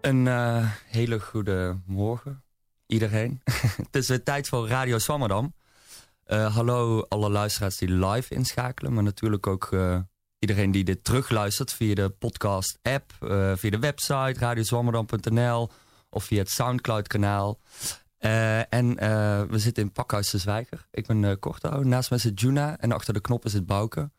Een uh, hele goede morgen, iedereen. het is weer tijd voor Radio Swammerdam. Uh, hallo alle luisteraars die live inschakelen, maar natuurlijk ook uh, iedereen die dit terugluistert via de podcast-app, via de website radioswammerdam.nl of via het Soundcloud-kanaal. en we zitten in Pakhuis de Zwijger. Ik ben uh, Korto, naast mij zit Juna en achter de knop is het Bouke.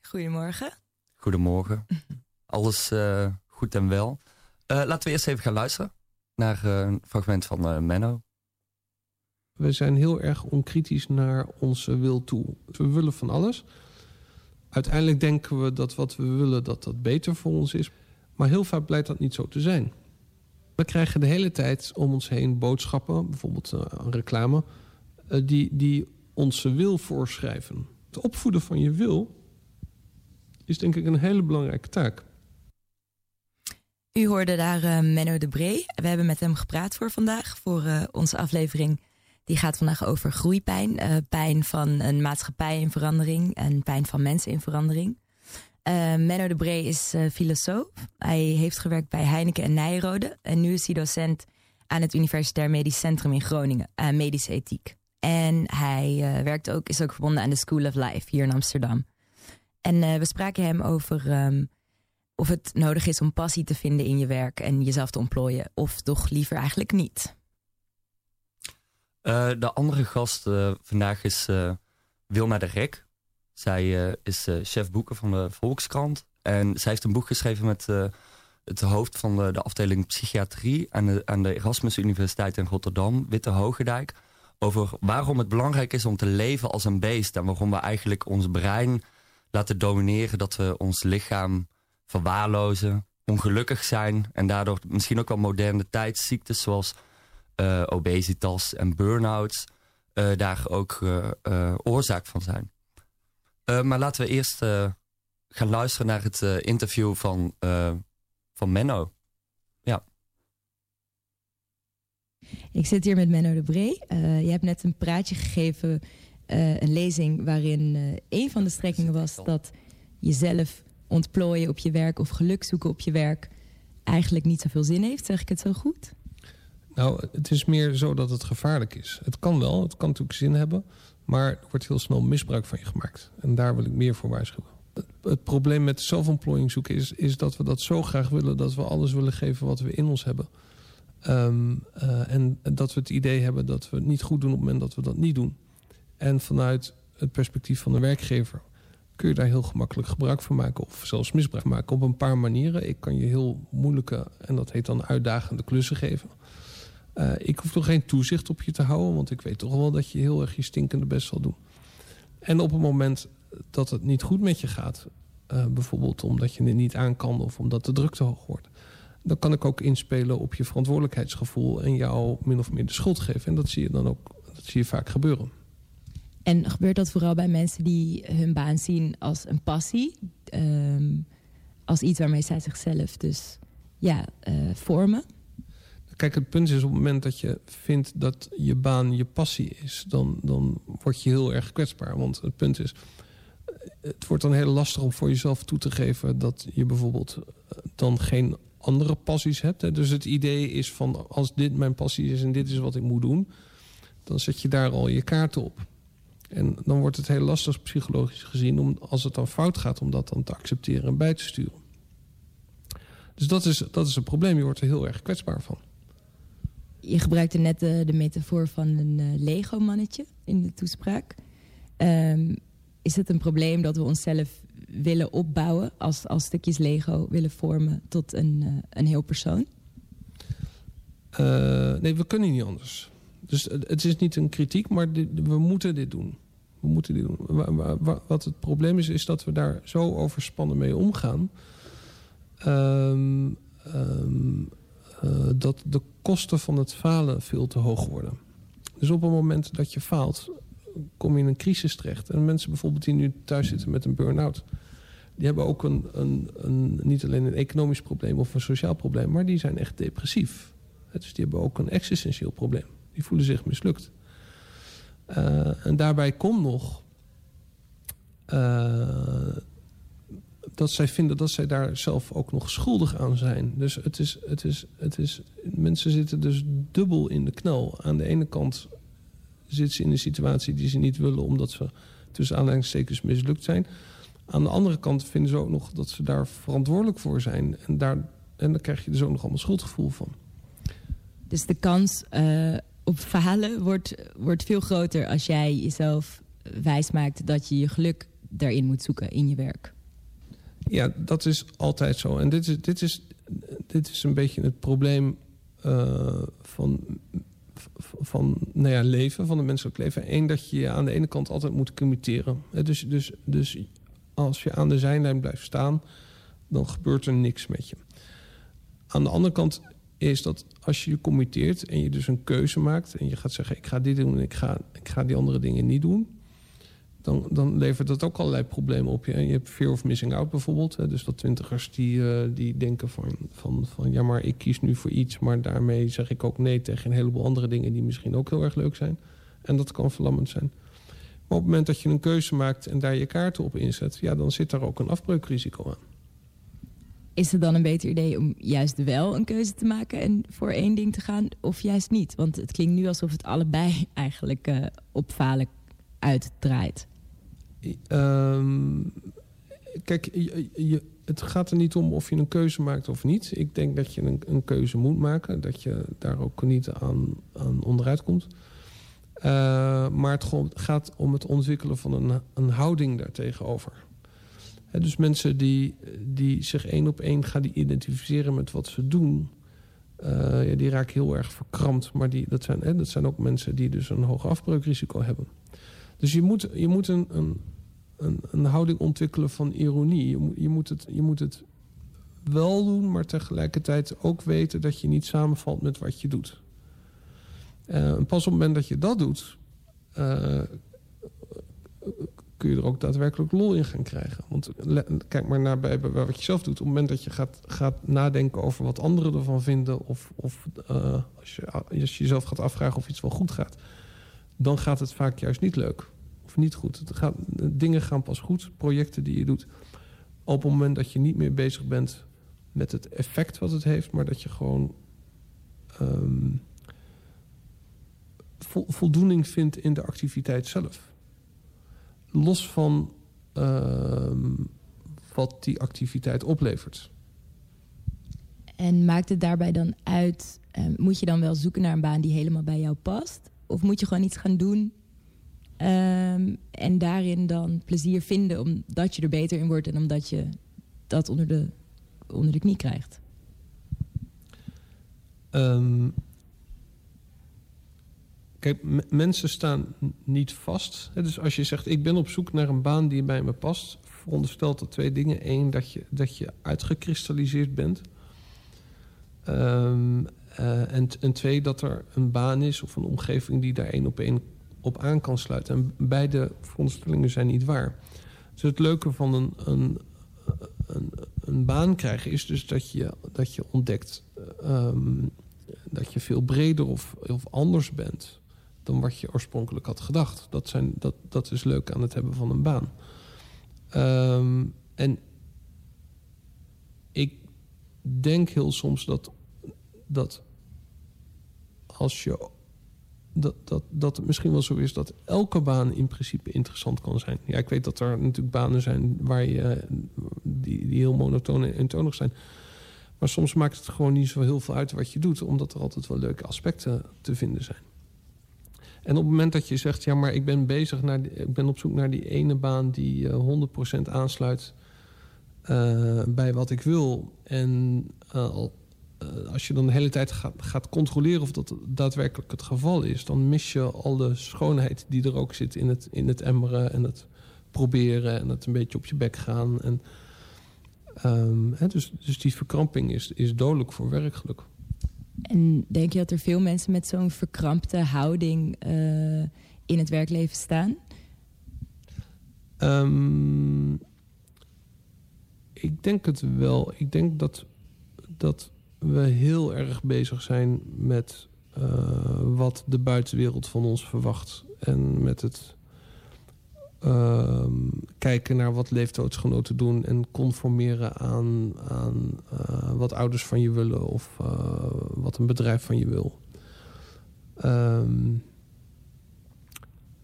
Goedemorgen. Goedemorgen. Alles uh, goed en wel. Uh, laten we eerst even gaan luisteren naar uh, een fragment van Menno. We zijn heel erg onkritisch naar onze wil toe. We willen van alles. Uiteindelijk denken we dat wat we willen, dat dat beter voor ons is. Maar heel vaak blijkt dat niet zo te zijn. We krijgen de hele tijd om ons heen boodschappen, bijvoorbeeld reclame... die, die onze wil voorschrijven. Het opvoeden van je wil is denk ik een hele belangrijke taak. U hoorde daar uh, Menno de Bree. We hebben met hem gepraat voor vandaag, voor uh, onze aflevering. Die gaat vandaag over groeipijn. Uh, pijn van een maatschappij in verandering en pijn van mensen in verandering. Menno de Bree is filosoof. Hij heeft gewerkt bij Heineken en Nijrode. En nu is hij docent aan het Universitair Medisch Centrum in Groningen, medische ethiek. En hij werkt ook, is ook verbonden aan de School of Life hier in Amsterdam. En we spraken hem over um, of het nodig is om passie te vinden in je werk en jezelf te ontplooien, of toch liever eigenlijk niet. Uh, de andere gast uh, vandaag is Wilma de Rek. Zij is chef boeken van de Volkskrant. En zij heeft een boek geschreven met het hoofd van de, de, afdeling psychiatrie aan de, aan de Erasmus Universiteit in Rotterdam, Witte Hogendijk. Over waarom het belangrijk is om te leven als een beest. En waarom we eigenlijk ons brein laten domineren. Dat we ons lichaam verwaarlozen, ongelukkig zijn... en daardoor misschien ook wel moderne tijdsziektes zoals uh, obesitas en burn-outs... Uh, daar ook uh, oorzaak van zijn. maar laten we eerst gaan luisteren naar het interview van, van Menno. Ja. Ik zit hier met Menno de Bree. je hebt net een praatje gegeven een lezing waarin een van de strekkingen was dat jezelf ontplooien op je werk of geluk zoeken op je werk eigenlijk niet zoveel zin heeft. Zeg ik het zo goed? Nou, het is meer zo dat het gevaarlijk is. Het kan wel, het kan natuurlijk zin hebben, maar er wordt heel snel misbruik van je gemaakt. En daar wil ik meer voor waarschuwen. Het, probleem met zelfontplooiing zoeken is, is dat we dat zo graag willen dat we alles willen geven wat we in ons hebben. Um, uh, en dat we het idee hebben dat we het niet goed doen op het moment dat we dat niet doen. En vanuit het perspectief van de werkgever kun je daar heel gemakkelijk gebruik van maken of zelfs misbruik maken op een paar manieren. Ik kan je heel moeilijke, en dat heet dan uitdagende klussen geven. Uh, ik hoef toch geen toezicht op je te houden, want ik weet toch wel dat je heel erg je stinkende best zal doen. En op het moment dat het niet goed met je gaat, uh, bijvoorbeeld omdat je het niet aan kan of omdat de druk te hoog wordt, dan kan ik ook inspelen op je verantwoordelijkheidsgevoel en jou min of meer de schuld geven. En dat zie je dan ook, dat zie je vaak gebeuren. En gebeurt dat vooral bij mensen die hun baan zien als een passie? Um, als iets waarmee zij zichzelf dus ja, uh, vormen? Kijk, het punt is op het moment dat je vindt dat je baan je passie is... dan, dan word je heel erg kwetsbaar. Want het punt is, het wordt dan heel lastig om voor jezelf toe te geven... dat je bijvoorbeeld eh, dan geen andere passies hebt. Dus het idee is van als dit mijn passie is en dit is wat ik moet doen... dan zet je daar al je kaarten op. En dan wordt het heel lastig psychologisch gezien... om als het dan fout gaat om dat dan te accepteren en bij te sturen. Dus dat is, dat is een probleem. Je wordt er heel erg kwetsbaar van. Je gebruikte net de, de metafoor van een uh, Lego-mannetje in de toespraak. Um, is het een probleem dat we onszelf willen opbouwen... als, als stukjes Lego willen vormen tot een, uh, een heel persoon? Uh, nee, we kunnen niet anders. Dus het is niet een kritiek, maar we moeten dit doen. We moeten dit doen. Wat het probleem is, is dat we daar zo overspannen mee omgaan... Um, um, uh, dat de kosten van het falen veel te hoog worden. Dus op het moment dat je faalt, kom je in een crisis terecht. En mensen bijvoorbeeld die nu thuis zitten met een burn-out... die hebben ook een, een, een, niet alleen een economisch probleem of een sociaal probleem... maar die zijn echt depressief. Dus die hebben ook een existentieel probleem. Die voelen zich mislukt. Uh, en daarbij komt nog... Uh, dat zij vinden dat zij daar zelf ook nog schuldig aan zijn. Dus het is, het is, het is, mensen zitten dus dubbel in de knel. Aan de ene kant zitten ze in een situatie die ze niet willen... omdat ze tussen aanleidingstekens mislukt zijn. Aan de andere kant vinden ze ook nog dat ze daar verantwoordelijk voor zijn. En, daar, en dan krijg je dus ook nog allemaal schuldgevoel van. Dus de kans uh, op falen wordt, wordt veel groter als jij jezelf wijsmaakt dat je je geluk daarin moet zoeken in je werk. Ja, dat is altijd zo. En dit is, dit is, dit is een beetje het probleem uh, van, van nou ja, leven, van het menselijk leven. Eén, dat je aan de ene kant altijd moet committeren. Dus, dus, dus als je aan de zijlijn blijft staan, dan gebeurt er niks met je. Aan de andere kant is dat als je je committeert en je dus een keuze maakt... en je gaat zeggen, ik ga dit doen en ik ga, ik ga die andere dingen niet doen... Dan, dan levert dat ook allerlei problemen op je. En je hebt fear of missing out bijvoorbeeld. Hè, dus dat twintigers die, uh, die denken van, van, van... ja, maar ik kies nu voor iets... maar daarmee zeg ik ook nee tegen een heleboel andere dingen... die misschien ook heel erg leuk zijn. En dat kan verlammend zijn. Maar op het moment dat je een keuze maakt... en daar je kaarten op inzet... ja, dan zit daar ook een afbreukrisico aan. Is het dan een beter idee om juist wel een keuze te maken... en voor één ding te gaan, of juist niet? Want het klinkt nu alsof het allebei eigenlijk uh, op falen uitdraait. Um, kijk, je, het gaat er niet om of je een keuze maakt of niet. Ik denk dat je een, een keuze moet maken. Dat je daar ook niet aan, aan onderuit komt. Uh, maar het gaat om het ontwikkelen van een, een houding daartegenover. Dus mensen die, die zich één op één gaan die identificeren met wat ze doen... Uh, ja, die raken heel erg verkrampt. Maar die, dat, zijn, dat zijn ook mensen die dus een hoog afbreukrisico hebben. Dus je moet, je moet een, een, een, houding ontwikkelen van ironie. Je moet, het, je moet het wel doen, maar tegelijkertijd ook weten dat je niet samenvalt met wat je doet. En pas op het moment dat je dat doet, uh, kun je er ook daadwerkelijk lol in gaan krijgen. Want kijk maar naar bij, wat je zelf doet. Op het moment dat je gaat, gaat nadenken over wat anderen ervan vinden... of, of uh, als, je, jezelf gaat afvragen of iets wel goed gaat dan gaat het vaak juist niet leuk. Of niet goed. Het gaat, dingen gaan pas goed, projecten die je doet. Op het moment dat je niet meer bezig bent met het effect wat het heeft... maar dat je gewoon um, voldoening vindt in de activiteit zelf. Los van um, wat die activiteit oplevert. En maakt het daarbij dan uit... Uh, moet je dan wel zoeken naar een baan die helemaal bij jou past? Of moet je gewoon iets gaan doen um, en daarin dan plezier vinden omdat je er beter in wordt en omdat je dat onder de, onder de knie krijgt? Um, kijk, mensen staan niet vast. Dus als je zegt, ik ben op zoek naar een baan die bij me past... veronderstelt dat twee dingen. Eén, dat je, dat je uitgekristalliseerd bent. Um, uh, en, en twee, dat er een baan is of een omgeving die daar één op één op aan kan sluiten. En beide veronderstellingen zijn niet waar. Dus het leuke van een, een, een, een baan krijgen is dus dat je, dat je ontdekt um, dat je veel breder of, of anders bent dan wat je oorspronkelijk had gedacht. Dat, zijn, dat, dat is leuk aan het hebben van een baan. Um, en ik denk heel soms dat dat als je dat, dat, dat het misschien wel zo is dat elke baan in principe interessant kan zijn. Ja, ik weet dat er natuurlijk banen zijn waar je, die, die heel monotoon en eentonig zijn. Maar soms maakt het gewoon niet zo heel veel uit wat je doet... omdat er altijd wel leuke aspecten te vinden zijn. En op het moment dat je zegt... ja, maar ik ben bezig naar ik ben op zoek naar die ene baan... die uh, 100% aansluit uh, bij wat ik wil... en uh, als je dan de hele tijd gaat, controleren of dat daadwerkelijk het geval is... dan mis je al de schoonheid die er ook zit in het, in het emmeren en het proberen... en het een beetje op je bek gaan. En, um, hè, dus, dus die verkramping is, is dodelijk voor werkgeluk. En denk je dat er veel mensen met zo'n verkrampte houding uh, in het werkleven staan? Um, ik denk het wel. Ik denk dat, dat we heel erg bezig zijn met uh, wat de buitenwereld van ons verwacht. En met het ehm, kijken naar wat leeftijdsgenoten doen en conformeren aan, aan eh, wat ouders van je willen of eh, wat een bedrijf van je wil. Ehm,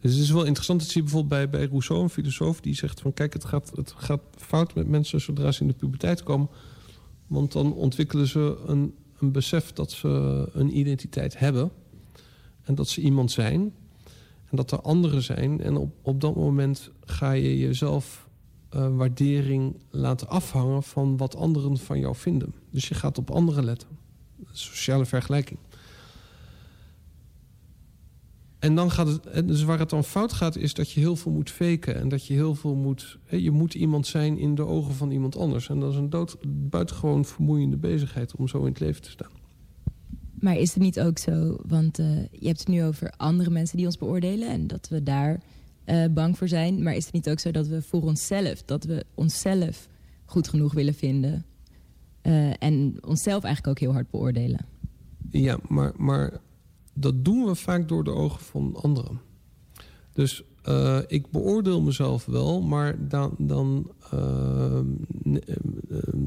dus het is wel interessant. Dat zie je bijvoorbeeld bij, bij Rousseau, een filosoof, die zegt van kijk, het gaat, het gaat fout met mensen zodra ze in de puberteit komen. Want dan ontwikkelen ze een, een besef dat ze een identiteit hebben. En dat ze iemand zijn. En dat er anderen zijn. En op, op dat moment ga je jezelf uh, waardering laten afhangen van wat anderen van jou vinden. Dus je gaat op anderen letten. Sociale vergelijking. En dan gaat het, dus waar het dan fout gaat, is dat je heel veel moet faken. En dat je heel veel moet. Je moet iemand zijn in de ogen van iemand anders. En dat is een dood, buitengewoon vermoeiende bezigheid om zo in het leven te staan. Maar is het niet ook zo, want uh, je hebt het nu over andere mensen die ons beoordelen en dat we daar uh, bang voor zijn. Maar is het niet ook zo dat we voor onszelf, dat we onszelf goed genoeg willen vinden uh, en onszelf eigenlijk ook heel hard beoordelen? Ja, maar, maar dat doen we vaak door de ogen van anderen. Dus uh, ik beoordeel mezelf wel, maar dan, dan uh,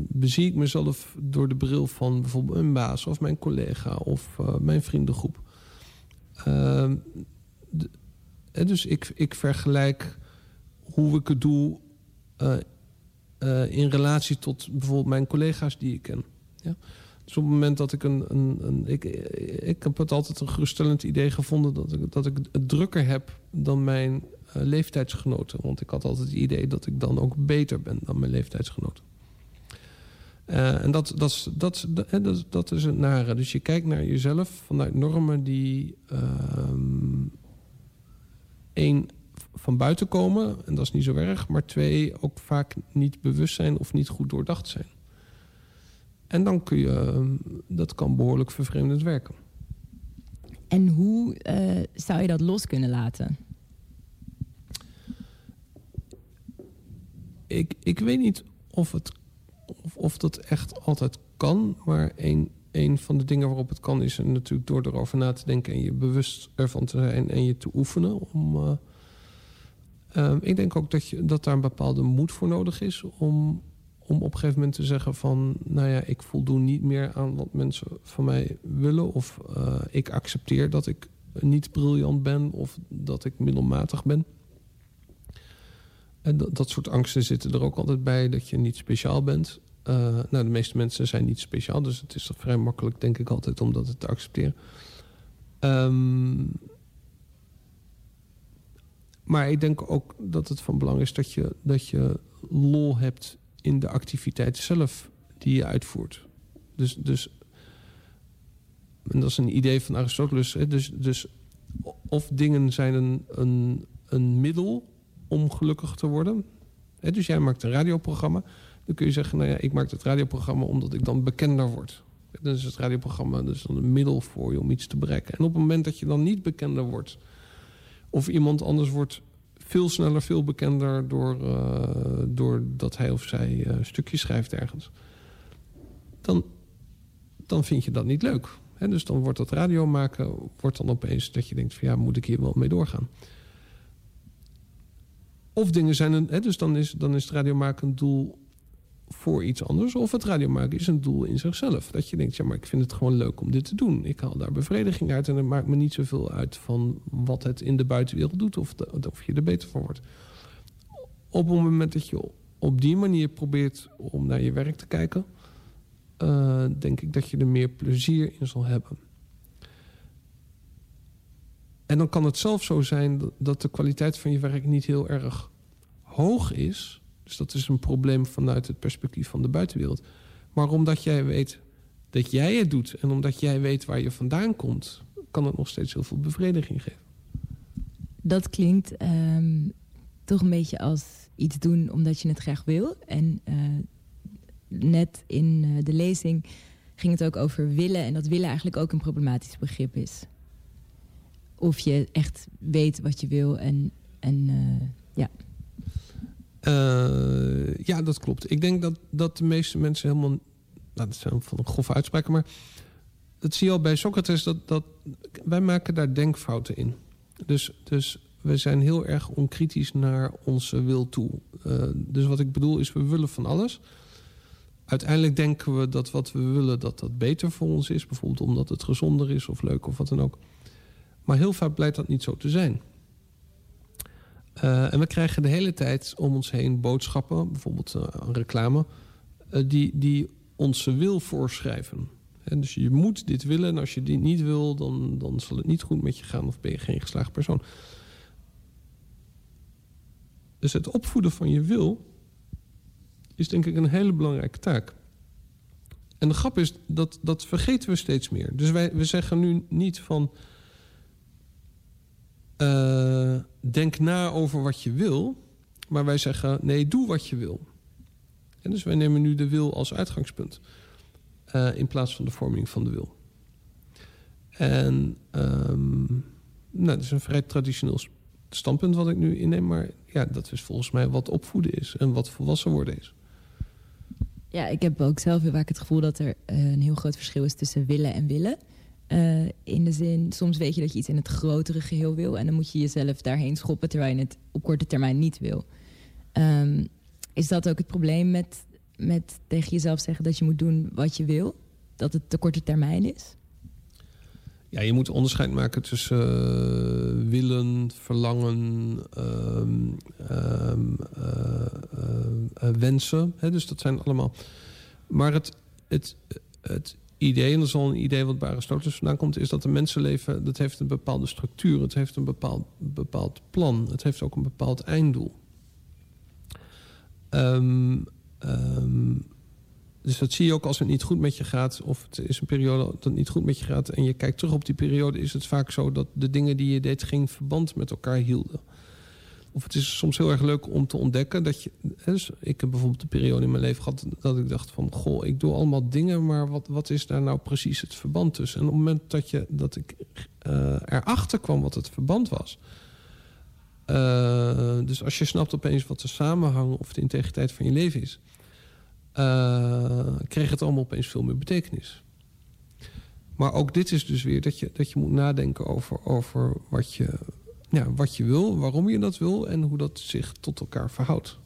bezie ik mezelf door de bril van bijvoorbeeld een baas of mijn collega of mijn vriendengroep. Ehm, dus ik, ik vergelijk hoe ik het doe in relatie tot bijvoorbeeld mijn collega's die ik ken. Ja? Op het moment dat ik een... een, een ik, ik heb het altijd een geruststellend idee gevonden... dat ik, dat ik het drukker heb dan mijn uh, leeftijdsgenoten. Want ik had altijd het idee dat ik dan ook beter ben dan mijn leeftijdsgenoten. Uh, en dat, dat, dat, dat, dat is het nare. Dus je kijkt naar jezelf vanuit normen die... Uh, één, van buiten komen, en dat is niet zo erg... maar twee, ook vaak niet bewust zijn of niet goed doordacht zijn. En dan kun je, ehm, dat kan behoorlijk vervreemdend werken. En hoe uh, zou je dat los kunnen laten? Ik, ik weet niet of, het, of, of dat echt altijd kan. Maar een, een van de dingen waarop het kan is natuurlijk door erover na te denken... en je bewust ervan te zijn en je te oefenen. Om, uh, uh, ik denk ook dat, je, dat daar een bepaalde moed voor nodig is... om, om op een gegeven moment te zeggen van... nou ja, ik voldoen niet meer aan wat mensen van mij willen... of uh, ik accepteer dat ik niet briljant ben of dat ik middelmatig ben. En dat, dat soort angsten zitten er ook altijd bij, dat je niet speciaal bent. Uh, nou, de meeste mensen zijn niet speciaal, dus het is vrij makkelijk, denk ik altijd, om dat te accepteren. Um, maar ik denk ook dat het van belang is dat je, dat je lol hebt in de activiteit zelf die je uitvoert. Dus, dus en dat is een idee van Aristoteles. Hè? Dus, dus of dingen zijn een, een, een middel om gelukkig te worden. Hè? Dus jij maakt een radioprogramma. Dan kun je zeggen, nou ja, ik maak het radioprogramma omdat ik dan bekender word. Dan is het radioprogramma dus dan een middel voor je om iets te bereiken. En op het moment dat je dan niet bekender wordt... of iemand anders wordt veel sneller, veel bekender door, uh, doordat hij of zij uh, stukjes schrijft ergens. Dan, dan vind je dat niet leuk. Dus dan wordt dat radio maken, wordt dan opeens dat je denkt van ja, moet ik hier wel mee doorgaan. Of dingen zijn een, dus dan is, dan is het radio maken een doel voor iets anders. Of het radio maken is een doel in zichzelf. Dat je denkt, ja, maar ik vind het gewoon leuk om dit te doen. Ik haal daar bevrediging uit en het maakt me niet zoveel uit van wat het in de buitenwereld doet of, of je er beter van wordt. Op het moment dat je op die manier probeert om naar je werk te kijken, uh, denk ik dat je er meer plezier in zal hebben. En dan kan het zelf zo zijn dat de kwaliteit van je werk niet heel erg hoog is dus dat is een probleem vanuit het perspectief van de buitenwereld. Maar omdat jij weet dat jij het doet en omdat jij weet waar je vandaan komt, kan het nog steeds heel veel bevrediging geven. Dat klinkt um, toch een beetje als iets doen omdat je het graag wil. En uh, net in uh, de lezing ging het ook over willen. En dat willen eigenlijk ook een problematisch begrip is. Of je echt weet wat je wil en, en uh, ja. Uh, ja, dat klopt. Ik denk dat, dat de meeste mensen helemaal... Nou, dat zijn van een grove uitspraken, maar... Dat zie je al bij Socrates, dat, dat wij maken daar denkfouten in. Dus, dus we zijn heel erg onkritisch naar onze wil toe. Uh, dus wat ik bedoel is, we willen van alles. Uiteindelijk denken we dat wat we willen, dat dat beter voor ons is. Bijvoorbeeld omdat het gezonder is of leuk of wat dan ook. Maar heel vaak blijkt dat niet zo te zijn. Uh, en we krijgen de hele tijd om ons heen boodschappen, bijvoorbeeld uh, reclame, die, die onze wil voorschrijven. En dus je moet dit willen en als je dit niet wil, dan, dan zal het niet goed met je gaan of ben je geen geslaagd persoon. Dus het opvoeden van je wil is denk ik een hele belangrijke taak. En de grap is, dat, dat vergeten we steeds meer. Dus wij we zeggen nu niet van... Uh, denk na over wat je wil. Maar wij zeggen, nee, doe wat je wil. En dus wij nemen nu de wil als uitgangspunt. Uh, in plaats van de vorming van de wil. En um, nou, dat is een vrij traditioneel standpunt wat ik nu inneem. Maar ja, dat is volgens mij wat opvoeden is en wat volwassen worden is. Ja, ik heb ook zelf heel vaak het gevoel dat er uh, een heel groot verschil is tussen willen en willen. Uh, in de zin, soms weet je dat je iets in het grotere geheel wil... en dan moet je jezelf daarheen schoppen terwijl je het op korte termijn niet wil. Um, is dat ook het probleem met, met tegen jezelf zeggen dat je moet doen wat je wil? Dat het de korte termijn is? Ja, je moet onderscheid maken tussen uh, willen, verlangen, um, uh, uh, wensen. Dus dat zijn allemaal... Maar het, het, het idee, en dat is al een idee wat bij Aristoteles vandaan komt... is dat een mensenleven, dat heeft een bepaalde structuur. Het heeft een bepaald, bepaald plan. Het heeft ook een bepaald einddoel. Um, dus dat zie je ook als het niet goed met je gaat... of het is een periode dat niet goed met je gaat... en je kijkt terug op die periode... is het vaak zo dat de dingen die je deed... geen verband met elkaar hielden. Of het is soms heel erg leuk om te ontdekken dat je... Dus ik heb bijvoorbeeld een periode in mijn leven gehad... dat ik dacht van, goh, ik doe allemaal dingen... maar wat, wat is daar nou precies het verband tussen? En op het moment dat, je, dat ik uh, erachter kwam wat het verband was... Uh, dus als je snapt opeens wat de samenhang... of de integriteit van je leven is uh, kreeg het allemaal opeens veel meer betekenis. Maar ook dit is dus weer dat je, dat je moet nadenken over, over wat, je, ja, wat je wil, waarom je dat wil en hoe dat zich tot elkaar verhoudt.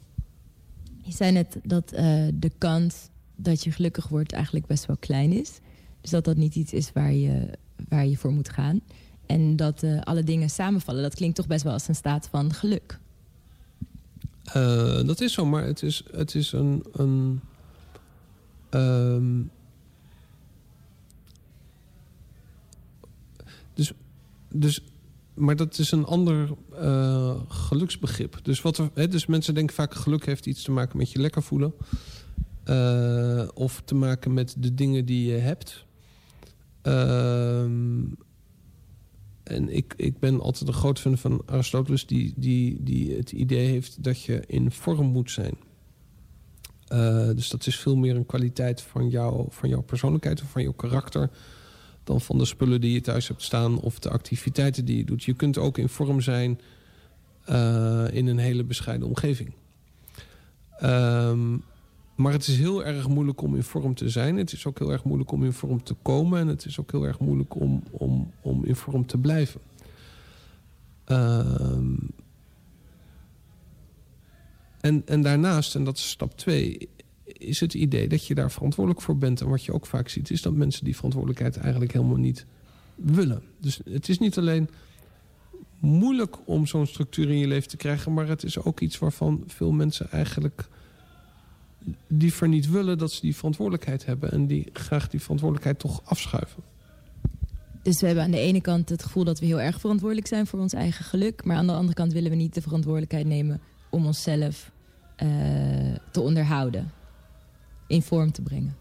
Je zei net dat uh, de kans dat je gelukkig wordt eigenlijk best wel klein is. Dus dat dat niet iets is waar je, waar je voor moet gaan. En dat uh, alle dingen samenvallen, dat klinkt toch best wel als een staat van geluk. Uh, dat is zo, maar het is, het is een, een Um, dus, dus, maar dat is een ander uh, geluksbegrip. Dus, wat hè, dus mensen denken vaak geluk heeft iets te maken met je lekker voelen. Uh, of te maken met de dingen die je hebt. Um, en ik, ik ben altijd een groot fan van Aristoteles... Die, die, die het idee heeft dat je in vorm moet zijn... Uh, dus dat is veel meer een kwaliteit van, jou, van jouw persoonlijkheid of van jouw karakter... dan van de spullen die je thuis hebt staan of de activiteiten die je doet. Je kunt ook in vorm zijn uh, in een hele bescheiden omgeving. Um, maar het is heel erg moeilijk om in vorm te zijn. Het is ook heel erg moeilijk om in vorm te komen. En het is ook heel erg moeilijk om, om, om in vorm te blijven. Um, en, en daarnaast, en dat is stap twee, is het idee dat je daar verantwoordelijk voor bent. En wat je ook vaak ziet, is dat mensen die verantwoordelijkheid eigenlijk helemaal niet willen. Dus het is niet alleen moeilijk om zo'n structuur in je leven te krijgen... maar het is ook iets waarvan veel mensen eigenlijk liever niet willen... dat ze die verantwoordelijkheid hebben en die graag die verantwoordelijkheid toch afschuiven. Dus we hebben aan de ene kant het gevoel dat we heel erg verantwoordelijk zijn voor ons eigen geluk... maar aan de andere kant willen we niet de verantwoordelijkheid nemen om onszelf uh, te onderhouden. In vorm te brengen.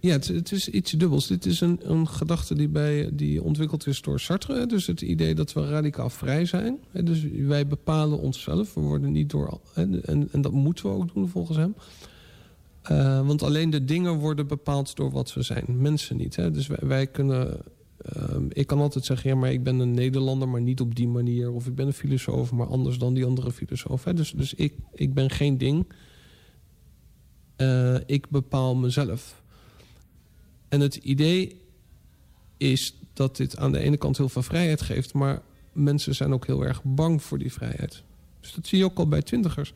Ja, het, het, is iets dubbels. Dit is een, een gedachte die, bij, die ontwikkeld is door Sartre. Dus het idee dat we radicaal vrij zijn. Dus wij bepalen onszelf. We worden niet door... En, en dat moeten we ook doen volgens hem. Uh, want alleen de dingen worden bepaald door wat we zijn. Mensen niet. Hè? Dus wij, kunnen Um, ik kan altijd zeggen, ja, maar ik ben een Nederlander, maar niet op die manier. Of ik ben een filosoof, maar anders dan die andere filosoof. Hè? Dus, dus ik, ik ben geen ding. Uh, ik bepaal mezelf. En het idee is dat dit aan de ene kant heel veel vrijheid geeft... maar mensen zijn ook heel erg bang voor die vrijheid. Dus dat zie je ook al bij twintigers.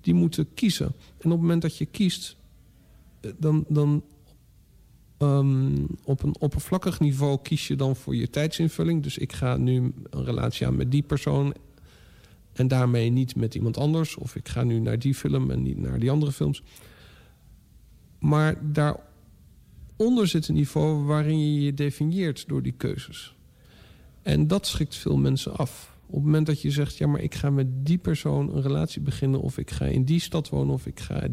Die moeten kiezen. En op het moment dat je kiest, eh, dan, dan ehm, op een oppervlakkig niveau kies je dan voor je tijdsinvulling. Dus ik ga nu een relatie aan met die persoon en daarmee niet met iemand anders. Of ik ga nu naar die film en niet naar die andere films. Maar daaronder zit een niveau waarin je je definieert door die keuzes. En dat schrikt veel mensen af. Op het moment dat je zegt, ja, maar ik ga met die persoon een relatie beginnen... of ik ga in die stad wonen of ik ga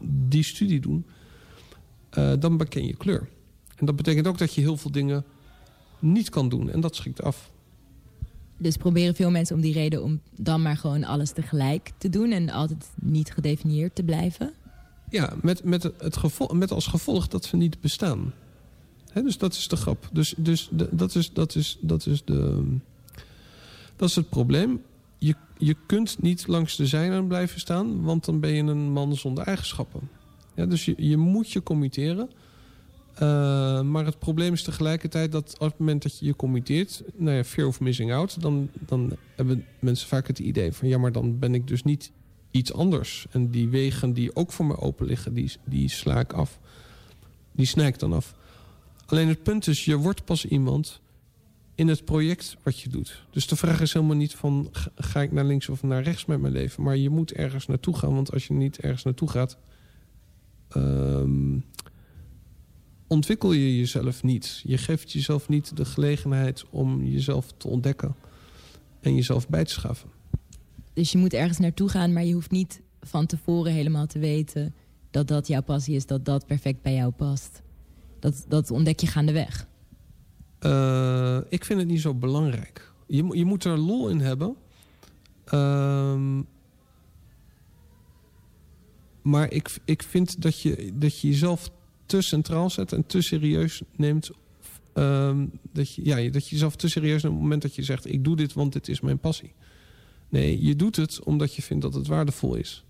die studie doen... Uh, dan beken je kleur. En dat betekent ook dat je heel veel dingen niet kan doen. En dat schrikt af. Dus proberen veel mensen om die reden om dan maar gewoon alles tegelijk te doen... en altijd niet gedefinieerd te blijven? Ja, met, met, het gevolg, met als gevolg dat ze niet bestaan. dus dat is de grap. Dus, dus dat, is, dat, is, dat, is de, dat is het probleem. Je, je kunt niet langs de zijlijn blijven staan... want dan ben je een man zonder eigenschappen. Ja, dus je, je moet je committeren... Uh, maar het probleem is tegelijkertijd dat op het moment dat je je committeert... nou ja, fear of missing out... Dan, dan hebben mensen vaak het idee van... ja, maar dan ben ik dus niet iets anders. En die wegen die ook voor me open liggen, die, die sla ik af. Die snij ik dan af. Alleen het punt is, je wordt pas iemand in het project wat je doet. Dus de vraag is helemaal niet van... ga ik naar links of naar rechts met mijn leven? Maar je moet ergens naartoe gaan. Want als je niet ergens naartoe gaat... Um, ontwikkel je jezelf niet. Je geeft jezelf niet de gelegenheid om jezelf te ontdekken... en jezelf bij te schaffen. Dus je moet ergens naartoe gaan, maar je hoeft niet van tevoren helemaal te weten... dat dat jouw passie is, dat dat perfect bij jou past. Dat, dat ontdek je gaandeweg. Uh, ik vind het niet zo belangrijk. Je, je moet er lol in hebben. Uh, maar ik, ik vind dat je, dat je jezelf te centraal zet en te serieus neemt. Um, dat, je, ja, dat je jezelf te serieus neemt op het moment dat je zegt... ik doe dit, want dit is mijn passie. Nee, je doet het omdat je vindt dat het waardevol is.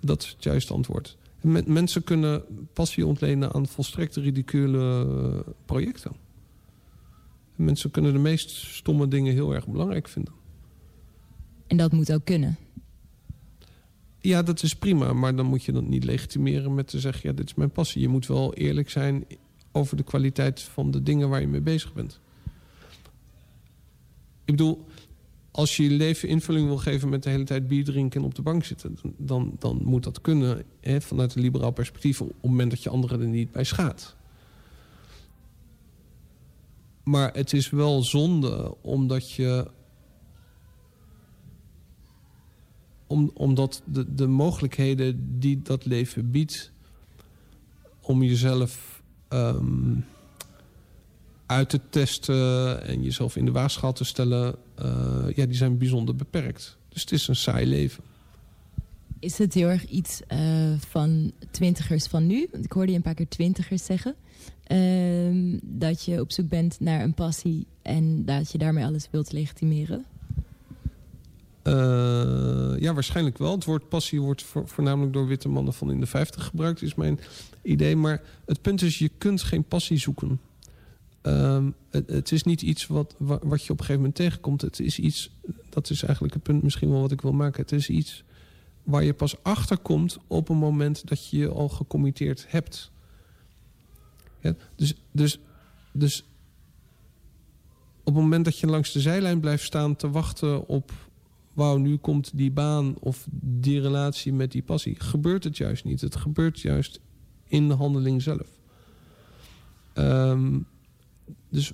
Dat is het juiste antwoord. mensen kunnen passie ontlenen aan volstrekt ridicule eh, projecten. mensen kunnen de meest stomme dingen heel erg belangrijk vinden. En dat moet ook kunnen? Ja, dat is prima. Maar dan moet je dat niet legitimeren met te zeggen... ja, dit is mijn passie. Je moet wel eerlijk zijn over de kwaliteit van de dingen waar je mee bezig bent. Ik bedoel, als je je leven invulling wil geven met de hele tijd bier drinken en op de bank zitten, dan, dan moet dat kunnen hè, vanuit een liberaal perspectief op het moment dat je anderen er niet bij schaadt. Maar het is wel zonde omdat je. Om, omdat de, de mogelijkheden die dat leven biedt om jezelf um, uit te testen en jezelf in de waagschaal te stellen, uh, ja, die zijn bijzonder beperkt. Dus het is een saai leven. Is het heel erg iets uh, van twintigers van nu? Want ik hoorde je een paar keer twintigers zeggen. Uh, dat je op zoek bent naar een passie en dat je daarmee alles wilt legitimeren? Uh, ja, waarschijnlijk wel. Het woord passie wordt voor, voornamelijk door witte mannen van in de 50 gebruikt, is mijn idee. Maar het punt is, je kunt geen passie zoeken. Um, het, is niet iets wat, wat je op een gegeven moment tegenkomt. Het is iets, dat is eigenlijk het punt misschien wel wat ik wil maken. Het is iets waar je pas achter komt op een moment dat je je al gecommitteerd hebt. Dus, dus, dus op het moment dat je langs de zijlijn blijft staan te wachten op... wauw, nu komt die baan of die relatie met die passie... gebeurt het juist niet. Het gebeurt juist in de handeling zelf. Um, dus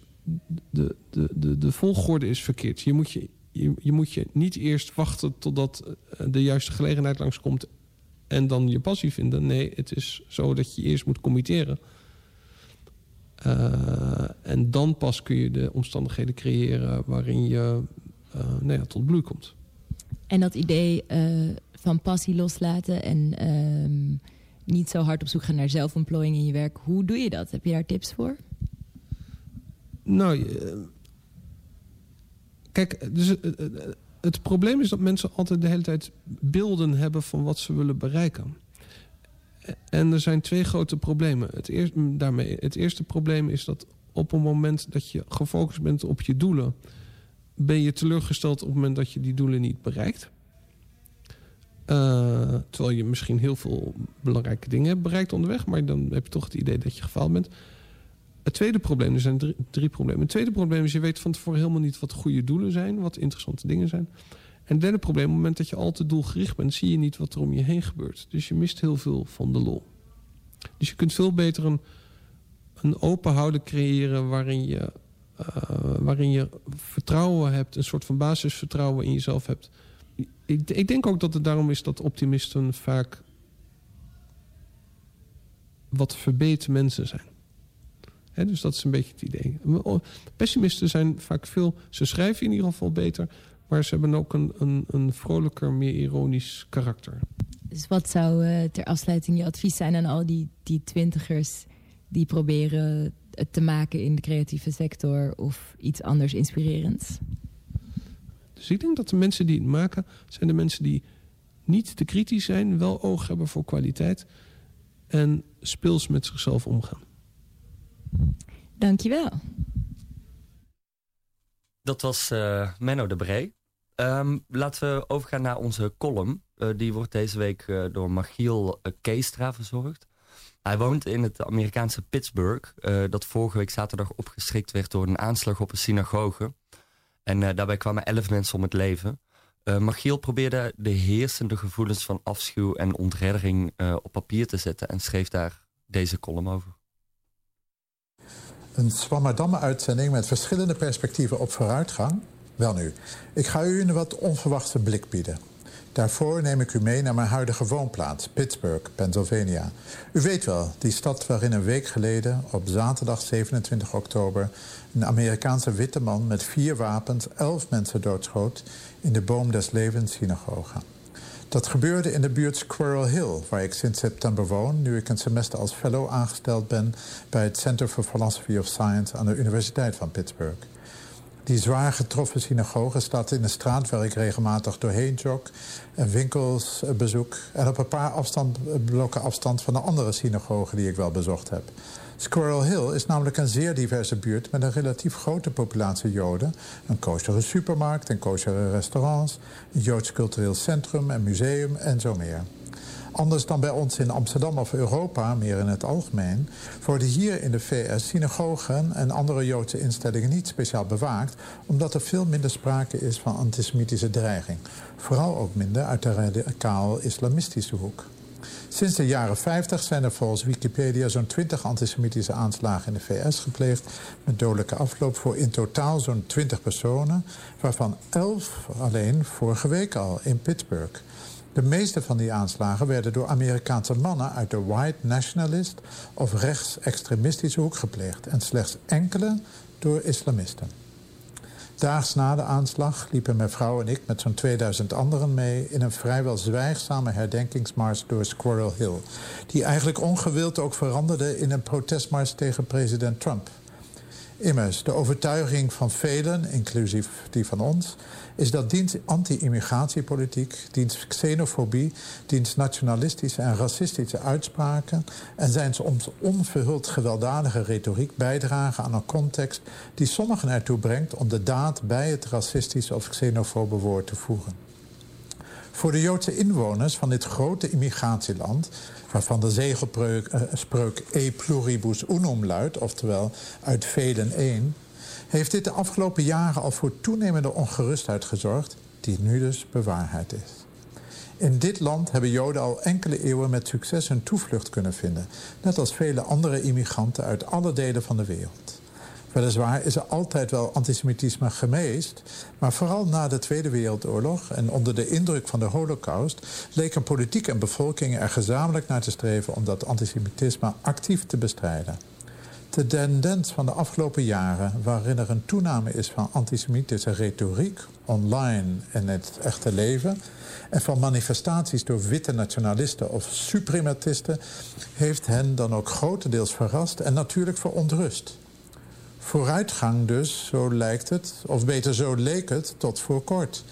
de, de, de, de volgorde is verkeerd. Je moet je, je, je moet je niet eerst wachten totdat eh, de juiste gelegenheid langskomt... en dan je passie vinden. Nee, het is zo dat je eerst moet committeren. Uh, en dan pas kun je de omstandigheden creëren waarin je uh, nou ja, tot bloei komt. En dat idee van passie loslaten en ehm, niet zo hard op zoek gaan naar zelfontplooiing in je werk. Hoe doe je dat? Heb je daar tips voor? Nou, eh, kijk, dus het, eh, eh, het probleem is dat mensen altijd de hele tijd beelden hebben van wat ze willen bereiken. En er zijn twee grote problemen. Het eerste, daarmee, het eerste probleem is dat op een moment dat je gefocust bent op je doelen... ben je teleurgesteld op het moment dat je die doelen niet bereikt. Terwijl je misschien heel veel belangrijke dingen hebt bereikt onderweg, maar dan heb je toch het idee dat je gefaald bent. Het tweede probleem, er zijn drie, problemen. Het tweede probleem is, je weet van tevoren helemaal niet wat goede doelen zijn, wat interessante dingen zijn. En het derde probleem, op het moment dat je al te doelgericht bent, zie je niet wat er om je heen gebeurt. Dus je mist heel veel van de lol. Dus je kunt veel beter een, een open houden creëren waarin je, uh, waarin je vertrouwen hebt, een soort van basisvertrouwen in jezelf hebt. Ik, ik denk ook dat het daarom is dat optimisten vaak wat verbeten mensen zijn. Dus dat is een beetje het idee. Pessimisten zijn vaak veel... Ze schrijven in ieder geval beter... maar ze hebben ook een, een, een vrolijker, meer ironisch karakter. Dus wat zou uh, ter afsluiting je advies zijn aan al die, die twintigers... die proberen het te maken in de creatieve sector... of iets anders inspirerends? Dus ik denk dat de mensen die het maken... zijn de mensen die niet te kritisch zijn... wel oog hebben voor kwaliteit... en speels met zichzelf omgaan. Dankjewel. Dat was uh, Menno de Bree. Um, laten we overgaan naar onze column. Uh, die wordt deze week uh, door Machiel Keestra verzorgd. Hij woont in het Amerikaanse Pittsburgh... dat vorige week zaterdag opgeschrikt werd door een aanslag op een synagoge. En daarbij kwamen elf mensen om het leven. Machiel probeerde de heersende gevoelens van afschuw en ontreddering op papier te zetten... en schreef daar deze column over. Een Swammerdam-uitzending met verschillende perspectieven op vooruitgang? Wel nu, ik ga u een wat onverwachte blik bieden. Daarvoor neem ik u mee naar mijn huidige woonplaats, Pittsburgh, Pennsylvania. U weet wel, die stad waarin een week geleden, op zaterdag 27 oktober... een Amerikaanse witte man met vier wapens elf mensen doodschoot... in de Boom des Levens synagoge. Dat gebeurde in de buurt Squirrel Hill, waar ik sinds september woon... nu ik een semester als fellow aangesteld ben... bij het Center for Philosophy of Science aan de Universiteit van Pittsburgh. Die zwaar getroffen synagoge staat in een straat waar ik regelmatig doorheen jog... en winkels bezoek en op een paar afstand, blokken afstand van de andere synagoge die ik wel bezocht heb... Squirrel Hill is namelijk een zeer diverse buurt... met een relatief grote populatie Joden. Een koosere supermarkt en koosere restaurants... een Joods cultureel centrum en museum en zo meer. Anders dan bij ons in Amsterdam of Europa, meer in het algemeen... worden hier in de VS synagogen en andere Joodse instellingen niet speciaal bewaakt... omdat er veel minder sprake is van antisemitische dreiging. Vooral ook minder uit de radicaal-islamistische hoek. Sinds de jaren 50 zijn er volgens Wikipedia zo'n 20 antisemitische aanslagen in de VS gepleegd... met dodelijke afloop voor in totaal zo'n 20 personen... waarvan 11 alleen vorige week al in Pittsburgh. De meeste van die aanslagen werden door Amerikaanse mannen... uit de white nationalist of rechtsextremistische hoek gepleegd... en slechts enkele door islamisten. Daags na de aanslag liepen mijn vrouw en ik met zo'n 2000 anderen mee... in een vrijwel zwijgzame herdenkingsmars door Squirrel Hill... die eigenlijk ongewild ook veranderde in een protestmars tegen president Trump. Immers, de overtuiging van velen, inclusief die van ons... is dat diens anti-immigratiepolitiek, diens xenofobie... diens nationalistische en racistische uitspraken... en zijn soms onverhuld gewelddadige retoriek bijdragen aan een context... die sommigen ertoe brengt om de daad bij het racistische of xenofobe woord te voegen. Voor de Joodse inwoners van dit grote immigratieland waarvan de zegelspreuk uh, e pluribus unum luidt, oftewel uit velen één, heeft dit de afgelopen jaren al voor toenemende ongerustheid gezorgd, die nu dus bewaarheid is. In dit land hebben Joden al enkele eeuwen met succes hun toevlucht kunnen vinden, net als vele andere immigranten uit alle delen van de wereld. Weliswaar is er altijd wel antisemitisme geweest... maar vooral na de Tweede Wereldoorlog en onder de indruk van de holocaust... leken politiek en bevolking er gezamenlijk naar te streven... om dat antisemitisme actief te bestrijden. De tendens van de afgelopen jaren, waarin er een toename is van antisemitische retoriek... online en het echte leven... en van manifestaties door witte nationalisten of suprematisten... heeft hen dan ook grotendeels verrast en natuurlijk verontrust vooruitgang dus, zo lijkt het, of beter zo leek het, tot voor kort.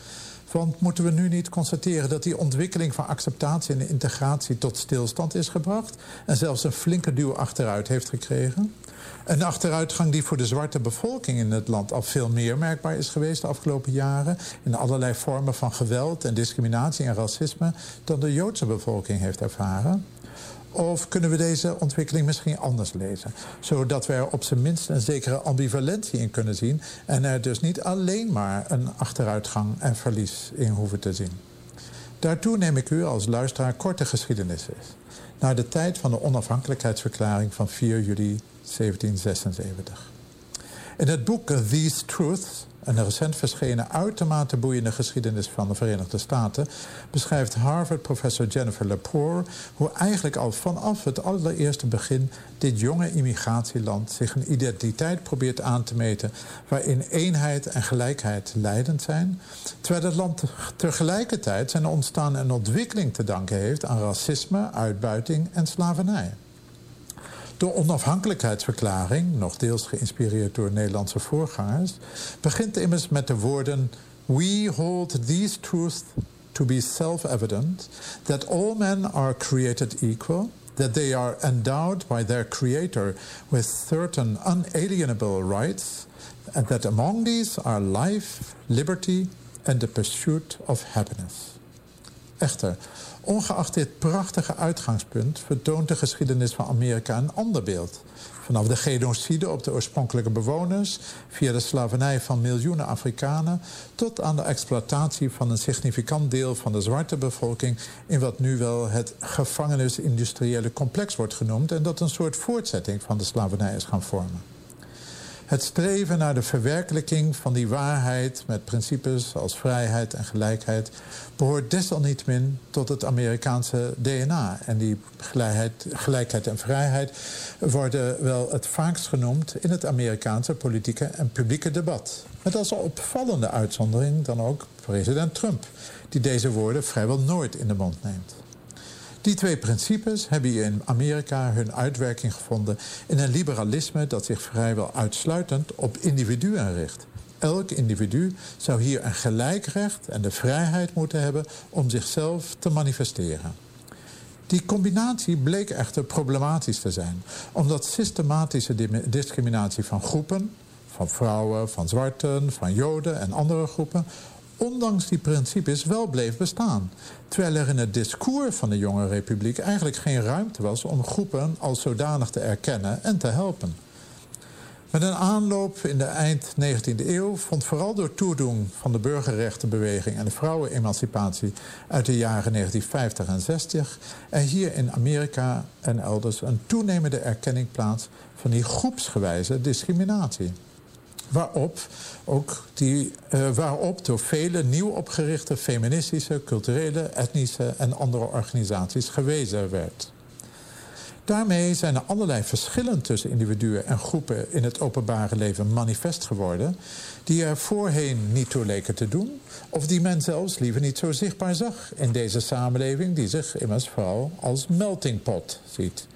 Want moeten we nu niet constateren dat die ontwikkeling van acceptatie en integratie tot stilstand is gebracht en zelfs een flinke duw achteruit heeft gekregen? Een achteruitgang die voor de zwarte bevolking in het land al veel meer merkbaar is geweest de afgelopen jaren. In allerlei vormen van geweld en discriminatie en racisme dan de Joodse bevolking heeft ervaren. Of kunnen we deze ontwikkeling misschien anders lezen? Zodat we er op zijn minst een zekere ambivalentie in kunnen zien... en er dus niet alleen maar een achteruitgang en verlies in hoeven te zien. Daartoe neem ik u als luisteraar korte geschiedenissen. Naar de tijd van de onafhankelijkheidsverklaring van 4 juli 1776. In het boek These Truths een recent verschenen uitermate boeiende geschiedenis van de Verenigde Staten beschrijft Harvard-professor Jennifer Lepore hoe eigenlijk al vanaf het allereerste begin dit jonge immigratieland zich een identiteit probeert aan te meten waarin eenheid en gelijkheid leidend zijn, terwijl het land tegelijkertijd zijn ontstaan en ontwikkeling te danken heeft aan racisme, uitbuiting en slavernij. De onafhankelijkheidsverklaring, nog deels geïnspireerd door Nederlandse voorgangers, begint immers met de woorden: We hold these truths to be self-evident that all men are created equal, that they are endowed by their creator with certain unalienable rights, and that among these are life, liberty and the pursuit of happiness. Echter, Ongeacht dit prachtige uitgangspunt vertoont de geschiedenis van Amerika een ander beeld. Vanaf de genocide op de oorspronkelijke bewoners, via de slavernij van miljoenen Afrikanen, tot aan de exploitatie van een significant deel van de zwarte bevolking in wat nu wel het gevangenis-industriële complex wordt genoemd en dat een soort voortzetting van de slavernij is gaan vormen. Het streven naar de verwerkelijking van die waarheid met principes als vrijheid en gelijkheid behoort desalniettemin tot het Amerikaanse DNA. En die gelijkheid, gelijkheid en vrijheid worden wel het vaakst genoemd in het Amerikaanse politieke en publieke debat. Met als opvallende uitzondering dan ook president Trump, die deze woorden vrijwel nooit in de mond neemt. Die twee principes hebben hier in Amerika hun uitwerking gevonden in een liberalisme dat zich vrijwel uitsluitend op individuen richt. Elk individu zou hier een gelijk recht en de vrijheid moeten hebben om zichzelf te manifesteren. Die combinatie bleek echter problematisch te zijn, omdat systematische discriminatie van groepen, van vrouwen, van zwarten, van joden en andere groepen, ondanks die principes wel bleef bestaan. Terwijl er in het discours van de jonge republiek eigenlijk geen ruimte was om groepen als zodanig te erkennen en te helpen. Met een aanloop in de eind 19e eeuw vond vooral door toedoen van de burgerrechtenbeweging en de vrouwenemancipatie uit de jaren 1950 en 60 er hier in Amerika en elders een toenemende erkenning plaats van die groepsgewijze discriminatie. Waarop, ook die, uh, waarop door vele nieuw opgerichte feministische, culturele, etnische en andere organisaties gewezen werd. Daarmee zijn er allerlei verschillen tussen individuen en groepen in het openbare leven manifest geworden, die er voorheen niet toe leken te doen, of die men zelfs liever niet zo zichtbaar zag in deze samenleving, die zich immers vooral als melting pot ziet.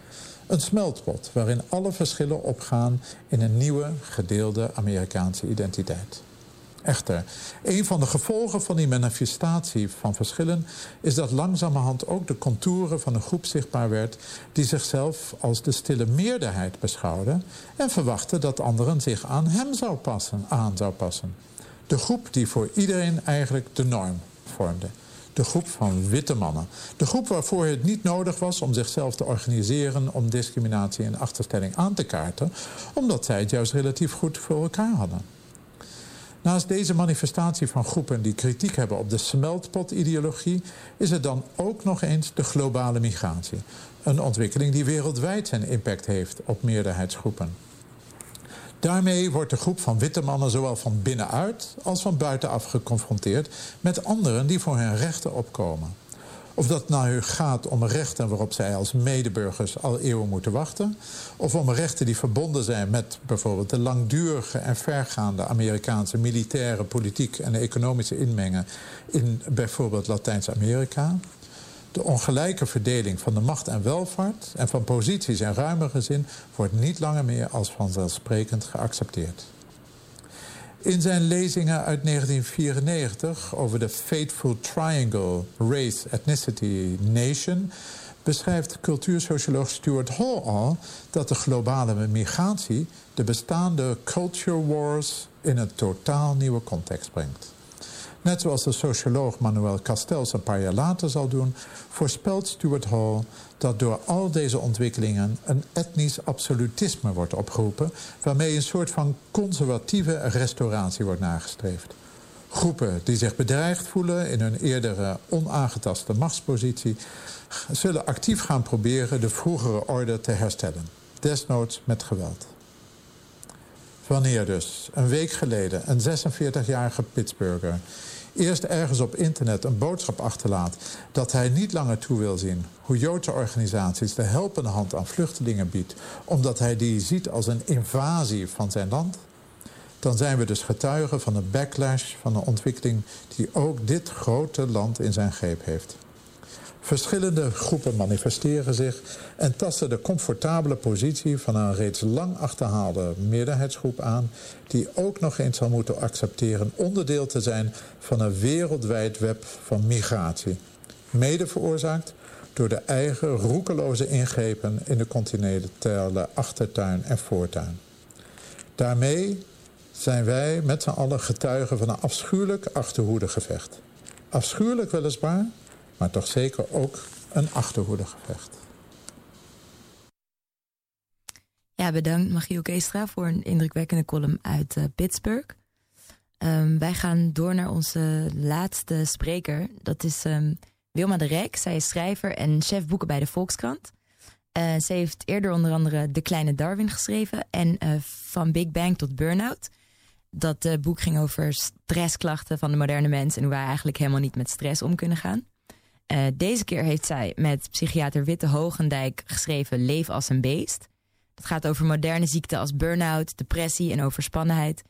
Een smeltpot waarin alle verschillen opgaan in een nieuwe gedeelde Amerikaanse identiteit. Echter, een van de gevolgen van die manifestatie van verschillen is dat langzamerhand ook de contouren van een groep zichtbaar werd die zichzelf als de stille meerderheid beschouwde en verwachtte dat anderen zich aan hem zou passen, aan zou passen. De groep die voor iedereen eigenlijk de norm vormde de groep van witte mannen. De groep waarvoor het niet nodig was om zichzelf te organiseren... om discriminatie en achterstelling aan te kaarten... omdat zij het juist relatief goed voor elkaar hadden. Naast deze manifestatie van groepen die kritiek hebben op de smeltpot-ideologie... is er dan ook nog eens de globale migratie. Een ontwikkeling die wereldwijd zijn impact heeft op meerderheidsgroepen. Daarmee wordt de groep van witte mannen zowel van binnenuit als van buitenaf geconfronteerd met anderen die voor hun rechten opkomen. Of dat nou gaat om rechten waarop zij als medeburgers al eeuwen moeten wachten, of om rechten die verbonden zijn met bijvoorbeeld de langdurige en vergaande Amerikaanse militaire politiek en economische inmengen in bijvoorbeeld Latijns-Amerika de ongelijke verdeling van de macht en welvaart en van posities in ruimere zin wordt niet langer meer als vanzelfsprekend geaccepteerd. In zijn lezingen uit 1994 over de Fateful Triangle Race, Ethnicity, Nation beschrijft cultuursocioloog Stuart Hall al dat de globale migratie de bestaande culture wars in een totaal nieuwe context brengt. Net zoals de socioloog Manuel Castells een paar jaar later zal doen, voorspelt Stuart Hall dat door al deze ontwikkelingen een etnisch absolutisme wordt opgeroepen, waarmee een soort van conservatieve restauratie wordt nagestreefd. Groepen die zich bedreigd voelen in hun eerdere onaangetaste machtspositie, zullen actief gaan proberen de vroegere orde te herstellen, desnoods met geweld. Wanneer dus, een week geleden, een 46-jarige Pittsburgher eerst ergens op internet een boodschap achterlaat dat hij niet langer toe wil zien hoe Joodse organisaties de helpende hand aan vluchtelingen biedt, omdat hij die ziet als een invasie van zijn land, dan zijn we dus getuigen van een backlash van een ontwikkeling die ook dit grote land in zijn greep heeft. Verschillende groepen manifesteren zich en tasten de comfortabele positie van een reeds lang achterhaalde meerderheidsgroep aan, die ook nog eens zal moeten accepteren onderdeel te zijn van een wereldwijd web van migratie. Mede veroorzaakt door de eigen roekeloze ingrepen in de continentale achtertuin en voortuin. Daarmee zijn wij met z'n allen getuigen van een afschuwelijk achterhoedegevecht. Afschuwelijk weliswaar, maar toch zeker ook een achterhoedegevecht. Ja, bedankt Magiel Keestra voor een indrukwekkende column uit uh, Pittsburgh. Um, wij gaan door naar onze laatste spreker. Dat is um, Wilma de Rek. Zij is schrijver en chef boeken bij de Volkskrant. Uh, ze heeft eerder onder andere De Kleine Darwin geschreven en uh, Van Big Bang tot Burnout. Dat boek ging over stressklachten van de moderne mens en hoe wij eigenlijk helemaal niet met stress om kunnen gaan. Uh, deze keer heeft zij met psychiater Witte Hogendijk geschreven Leef als een beest. Dat gaat over moderne ziekten als burn-out, depressie en overspannenheid.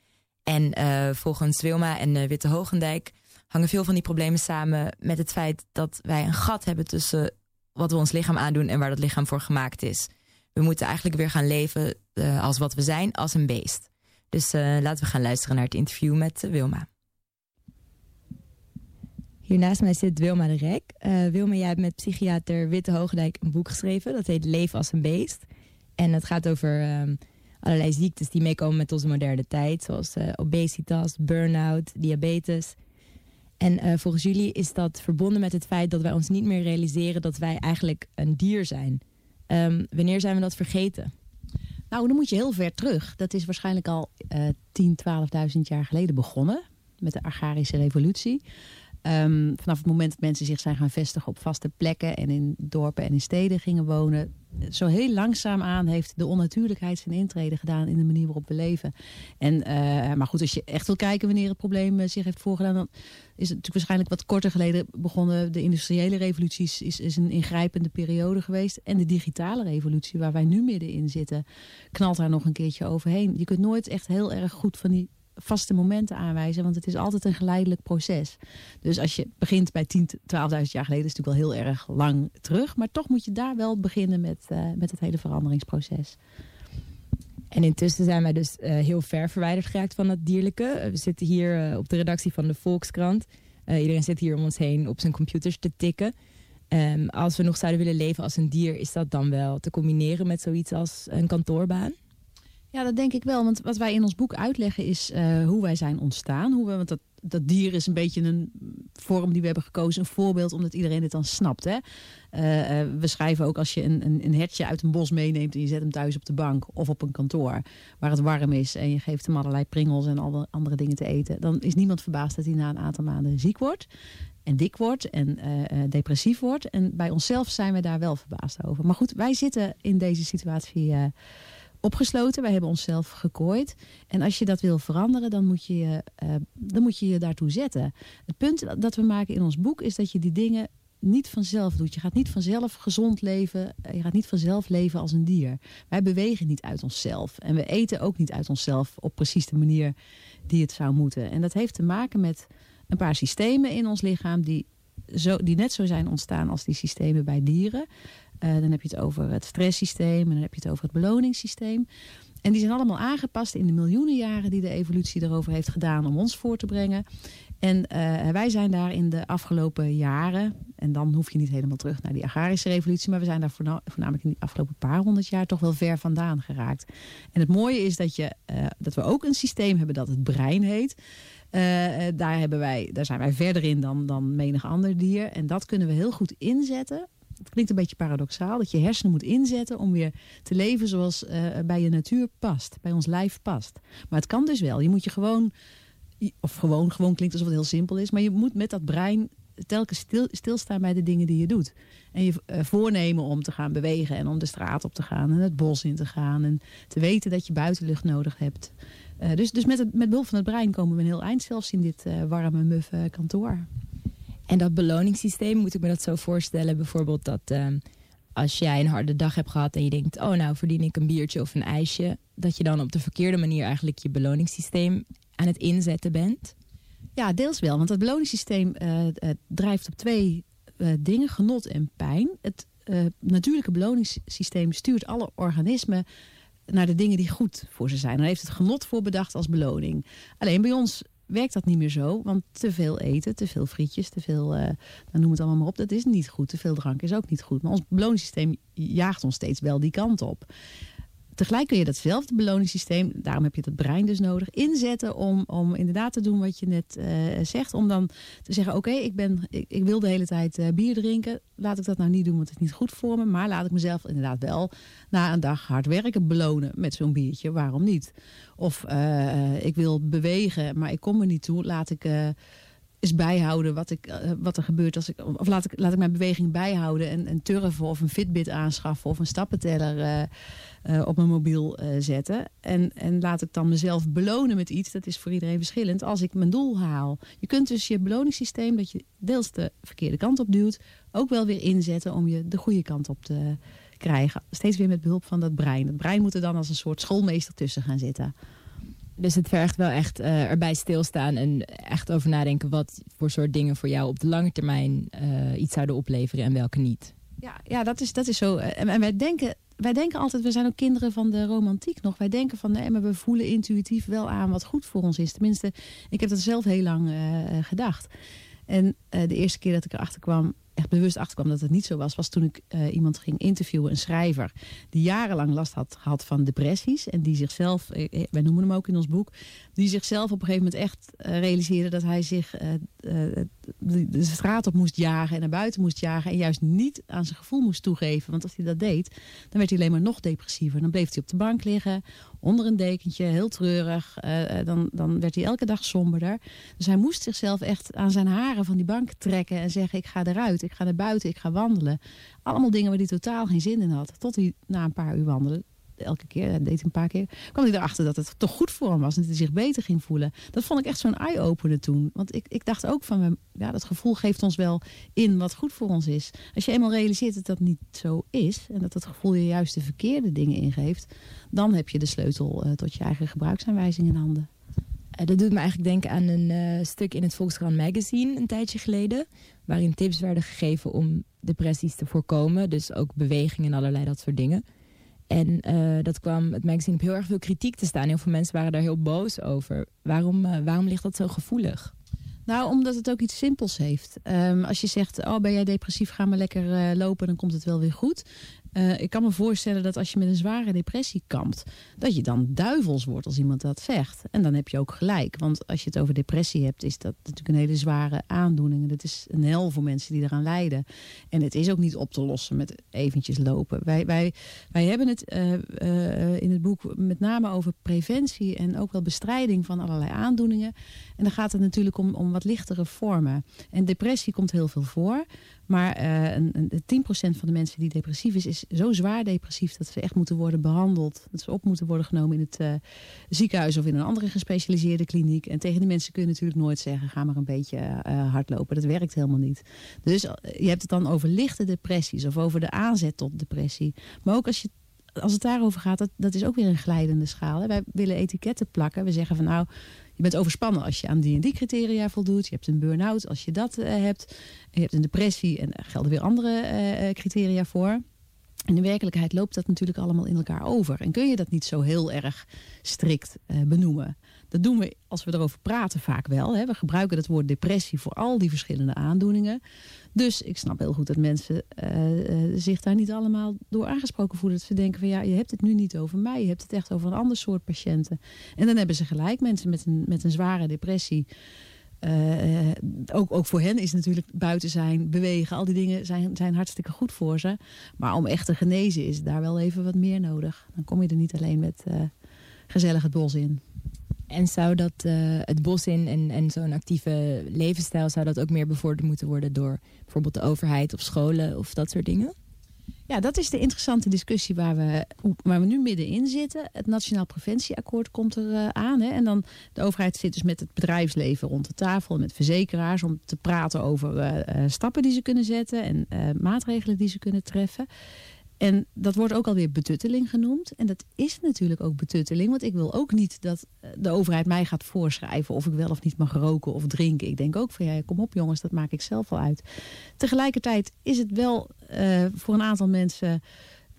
En uh, volgens Wilma en uh, Witte Hogendijk hangen veel van die problemen samen met het feit dat wij een gat hebben tussen wat we ons lichaam aandoen en waar dat lichaam voor gemaakt is. We moeten eigenlijk weer gaan leven als wat we zijn, als een beest. Dus laten we gaan luisteren naar het interview met Wilma. Hier naast mij zit Wilma de Rek. Uh, Wilma, jij hebt met psychiater Witte Hoogdijk een boek geschreven. Dat heet Leef als een beest. En het gaat over um, allerlei ziektes die meekomen met onze moderne tijd. Zoals uh, obesitas, burn-out, diabetes. En uh, volgens jullie is dat verbonden met het feit dat wij ons niet meer realiseren... dat wij eigenlijk een dier zijn. Um, wanneer zijn we dat vergeten? Nou, dan moet je heel ver terug. Dat is waarschijnlijk al 10, 12.000 jaar geleden begonnen. Met de agrarische revolutie. Um, vanaf het moment dat mensen zich zijn gaan vestigen op vaste plekken en in dorpen en in steden gingen wonen. Zo heel langzaam aan heeft de onnatuurlijkheid zijn intrede gedaan in de manier waarop we leven. En, uh, maar goed, als je echt wil kijken wanneer het probleem eh, zich heeft voorgedaan, dan is het natuurlijk waarschijnlijk wat korter geleden begonnen. De industriële revolutie is, is een ingrijpende periode geweest. En de digitale revolutie, waar wij nu middenin zitten, knalt daar nog een keertje overheen. Je kunt nooit echt heel erg goed van die vaste momenten aanwijzen, want het is altijd een geleidelijk proces. Dus als je begint bij 10, 12.000 jaar geleden, is het natuurlijk wel heel erg lang terug, maar toch moet je daar wel beginnen met, uh, met het hele veranderingsproces. En intussen zijn wij dus uh, heel ver verwijderd geraakt van het dierlijke. We zitten hier op de redactie van de Volkskrant. iedereen zit hier om ons heen op zijn computers te tikken. Um, als we nog zouden willen leven als een dier, is dat dan wel te combineren met zoiets als een kantoorbaan? Ja, dat denk ik wel. Want wat wij in ons boek uitleggen is uh, hoe wij zijn ontstaan. Hoe we, want dat, dat dier is een beetje een vorm die we hebben gekozen. Een voorbeeld omdat iedereen het dan snapt. Hè? Uh, uh, we schrijven ook als je een, een, een, hertje uit een bos meeneemt... en je zet hem thuis op de bank of op een kantoor waar het warm is... en je geeft hem allerlei pringels en alle andere dingen te eten... dan is niemand verbaasd dat hij na een aantal maanden ziek wordt en dik wordt en depressief wordt. En bij onszelf zijn we daar wel verbaasd over. Maar goed, wij zitten in deze situatie opgesloten. Wij hebben onszelf gekooid. En als je dat wil veranderen, dan moet je je, uh, dan moet je, je daartoe zetten. Het punt dat we maken in ons boek is dat je die dingen niet vanzelf doet. Je gaat niet vanzelf gezond leven. Je gaat niet vanzelf leven als een dier. Wij bewegen niet uit onszelf. En we eten ook niet uit onszelf op precies de manier die het zou moeten. En dat heeft te maken met een paar systemen in ons lichaam die, zo, die net zo zijn ontstaan als die systemen bij dieren. Uh, dan heb je het over het stresssysteem en dan heb je het over het beloningssysteem. En die zijn allemaal aangepast in de miljoenen jaren die de evolutie erover heeft gedaan om ons voor te brengen. En uh, wij zijn daar in de afgelopen jaren, en dan hoef je niet helemaal terug naar die agrarische revolutie, maar we zijn daar voornamelijk in die afgelopen paar honderd jaar toch wel ver vandaan geraakt. En het mooie is dat, je, uh, dat we ook een systeem hebben dat het brein heet. Daar, hebben wij, daar zijn wij verder in dan, dan menig ander dier. En dat kunnen we heel goed inzetten het klinkt een beetje paradoxaal, dat je hersenen moet inzetten om weer te leven zoals uh, bij je natuur past, bij ons lijf past. Maar het kan dus wel. Je moet je gewoon, of gewoon, gewoon klinkt alsof het heel simpel is, maar je moet met dat brein telkens stil, stilstaan bij de dingen die je doet. En je uh, voornemen om te gaan bewegen en om de straat op te gaan en het bos in te gaan en te weten dat je buitenlucht nodig hebt. Uh, dus dus met, het, met behulp van het brein komen we een heel eind zelfs in dit warme, muffe kantoor. En dat beloningssysteem, moet ik me dat zo voorstellen? Bijvoorbeeld dat uh, als jij een harde dag hebt gehad en je denkt... oh, nou verdien ik een biertje of een ijsje... dat je dan op de verkeerde manier eigenlijk je beloningssysteem aan het inzetten bent? Ja, deels wel. Want het beloningssysteem uh, drijft op twee uh, dingen, genot en pijn. Het natuurlijke beloningssysteem stuurt alle organismen naar de dingen die goed voor ze zijn. Dan heeft het genot voor bedacht als beloning. Alleen bij ons werkt dat niet meer zo. Want te veel eten, te veel frietjes, te veel, uh, noem het allemaal maar op. Dat is niet goed. Te veel drank is ook niet goed. Maar ons beloningssysteem jaagt ons steeds wel die kant op tegelijk kun je datzelfde beloningssysteem, daarom heb je dat brein dus nodig, inzetten om, om inderdaad te doen wat je net uh, zegt. Om dan te zeggen, oké, ik ben ik, wil de hele tijd uh, bier drinken. Laat ik dat nou niet doen, want het is niet goed voor me. Maar laat ik mezelf inderdaad wel na een dag hard werken belonen met zo'n biertje. Waarom niet? Of uh, ik wil bewegen, maar ik kom er niet toe. Laat ik eens bijhouden wat, ik, uh, wat er gebeurt. Als ik, of laat ik, laat ik mijn beweging bijhouden en, en turven of een Fitbit aanschaffen of een stappenteller uh, uh, op mijn mobiel zetten. En, en laat ik dan mezelf belonen met iets. Dat is voor iedereen verschillend als ik mijn doel haal. Je kunt dus je beloningssysteem dat je deels de verkeerde kant op duwt, ook wel weer inzetten om je de goede kant op te krijgen. Steeds weer met behulp van dat brein. Het brein moet er dan als een soort schoolmeester tussen gaan zitten. Dus het vergt wel echt uh, erbij stilstaan en echt over nadenken wat voor soort dingen voor jou op de lange termijn uh, iets zouden opleveren en welke niet. Ja, ja dat, is, dat is zo. En, en, wij, denken, wij denken altijd, we zijn ook kinderen van de romantiek nog. Wij denken van nee, maar we voelen intuïtief wel aan wat goed voor ons is. Tenminste, ik heb dat zelf heel lang gedacht. En de eerste keer dat ik erachter kwam, echt bewust achterkwam dat het niet zo was... was toen ik uh, iemand ging interviewen, een schrijver... die jarenlang last had gehad van depressies... en die zichzelf, eh, wij noemen hem ook in ons boek... die zichzelf op een gegeven moment echt realiseerde... dat hij zich de, de, straat op moest jagen en naar buiten moest jagen... en juist niet aan zijn gevoel moest toegeven. Want als hij dat deed, dan werd hij alleen maar nog depressiever. Dan bleef hij op de bank liggen, onder een dekentje, heel treurig. dan, dan werd hij elke dag somberder. Dus hij moest zichzelf echt aan zijn haren van die bank trekken... en zeggen, ik ga eruit, ik ga naar buiten, ik ga wandelen. Allemaal dingen waar hij totaal geen zin in had. Tot hij na een paar uur wandelen elke keer, dat deed hij een paar keer, kwam hij erachter dat het toch goed voor hem was en dat hij zich beter ging voelen. Dat vond ik echt zo'n eye-opener toen. Want ik, ik dacht ook van, ja, dat gevoel geeft ons wel in wat goed voor ons is. Als je eenmaal realiseert dat dat niet zo is en dat het gevoel je juist de verkeerde dingen ingeeft, dan heb je de sleutel uh, tot je eigen gebruiksaanwijzing in handen. Uh, dat doet me eigenlijk denken aan een stuk in het Volkskrant Magazine een tijdje geleden. Waarin tips werden gegeven om depressies te voorkomen. Dus ook beweging en allerlei dat soort dingen. En uh, dat kwam het magazine op heel erg veel kritiek te staan. Heel veel mensen waren daar heel boos over. Waarom, uh, waarom ligt dat zo gevoelig? Nou, omdat het ook iets simpels heeft. Um, als je zegt, oh ben jij depressief, ga maar lekker uh, lopen, dan komt het wel weer goed. Uh, ik kan me voorstellen dat als je met een zware depressie kampt... dat je dan duivels wordt als iemand dat zegt. En dan heb je ook gelijk. Want als je het over depressie hebt... is dat natuurlijk een hele zware aandoening. Dat is een hel voor mensen die eraan lijden. En het is ook niet op te lossen met eventjes lopen. Wij, wij, wij hebben het uh, uh, in het boek met name over preventie... en ook wel bestrijding van allerlei aandoeningen. En dan gaat het natuurlijk om, om wat lichtere vormen. En depressie komt heel veel voor... Maar uh, een, een, 10% van de mensen die depressief is, is zo zwaar depressief dat ze echt moeten worden behandeld. Dat ze op moeten worden genomen in het uh, ziekenhuis of in een andere gespecialiseerde kliniek. En tegen die mensen kun je natuurlijk nooit zeggen, ga maar een beetje uh, hardlopen. Dat werkt helemaal niet. Dus je hebt het dan over lichte depressies of over de aanzet tot depressie. Maar ook als je als het daarover gaat, dat, dat is ook weer een glijdende schaal. Hè. Wij willen etiketten plakken. We zeggen van nou, je bent overspannen als je aan die en die criteria voldoet. Je hebt een burn-out als je dat uh, hebt. Je hebt een depressie en er gelden weer andere uh, criteria voor. In de werkelijkheid loopt dat natuurlijk allemaal in elkaar over. En kun je dat niet zo heel erg strikt uh, benoemen. Dat doen we als we erover praten vaak wel. Hè. We gebruiken het woord depressie voor al die verschillende aandoeningen. Dus ik snap heel goed dat mensen uh, uh, zich daar niet allemaal door aangesproken voelen. Dat ze denken van ja, je hebt het nu niet over mij. Je hebt het echt over een ander soort patiënten. En dan hebben ze gelijk. Mensen met een, met een zware depressie. Uh, ook, ook voor hen is natuurlijk buiten zijn, bewegen, al die dingen zijn, zijn hartstikke goed voor ze. Maar om echt te genezen is daar wel even wat meer nodig. Dan kom je er niet alleen met uh, gezellig het bos in. En zou dat het bos in en, en zo'n actieve levensstijl... zou dat ook meer bevorderd moeten worden door bijvoorbeeld de overheid of scholen of dat soort dingen? Ja, dat is de interessante discussie waar we, waar we nu middenin zitten. Het Nationaal Preventieakkoord komt er uh, aan. Hè? En dan de overheid zit dus met het bedrijfsleven rond de tafel... met verzekeraars om te praten over uh, uh, stappen die ze kunnen zetten... en maatregelen die ze kunnen treffen. En dat wordt ook alweer betutteling genoemd. En dat is natuurlijk ook betutteling. Want ik wil ook niet dat de overheid mij gaat voorschrijven... of ik wel of niet mag roken of drinken. Ik denk ook van, ja, kom op jongens, dat maak ik zelf wel uit. Tegelijkertijd is het wel uh, voor een aantal mensen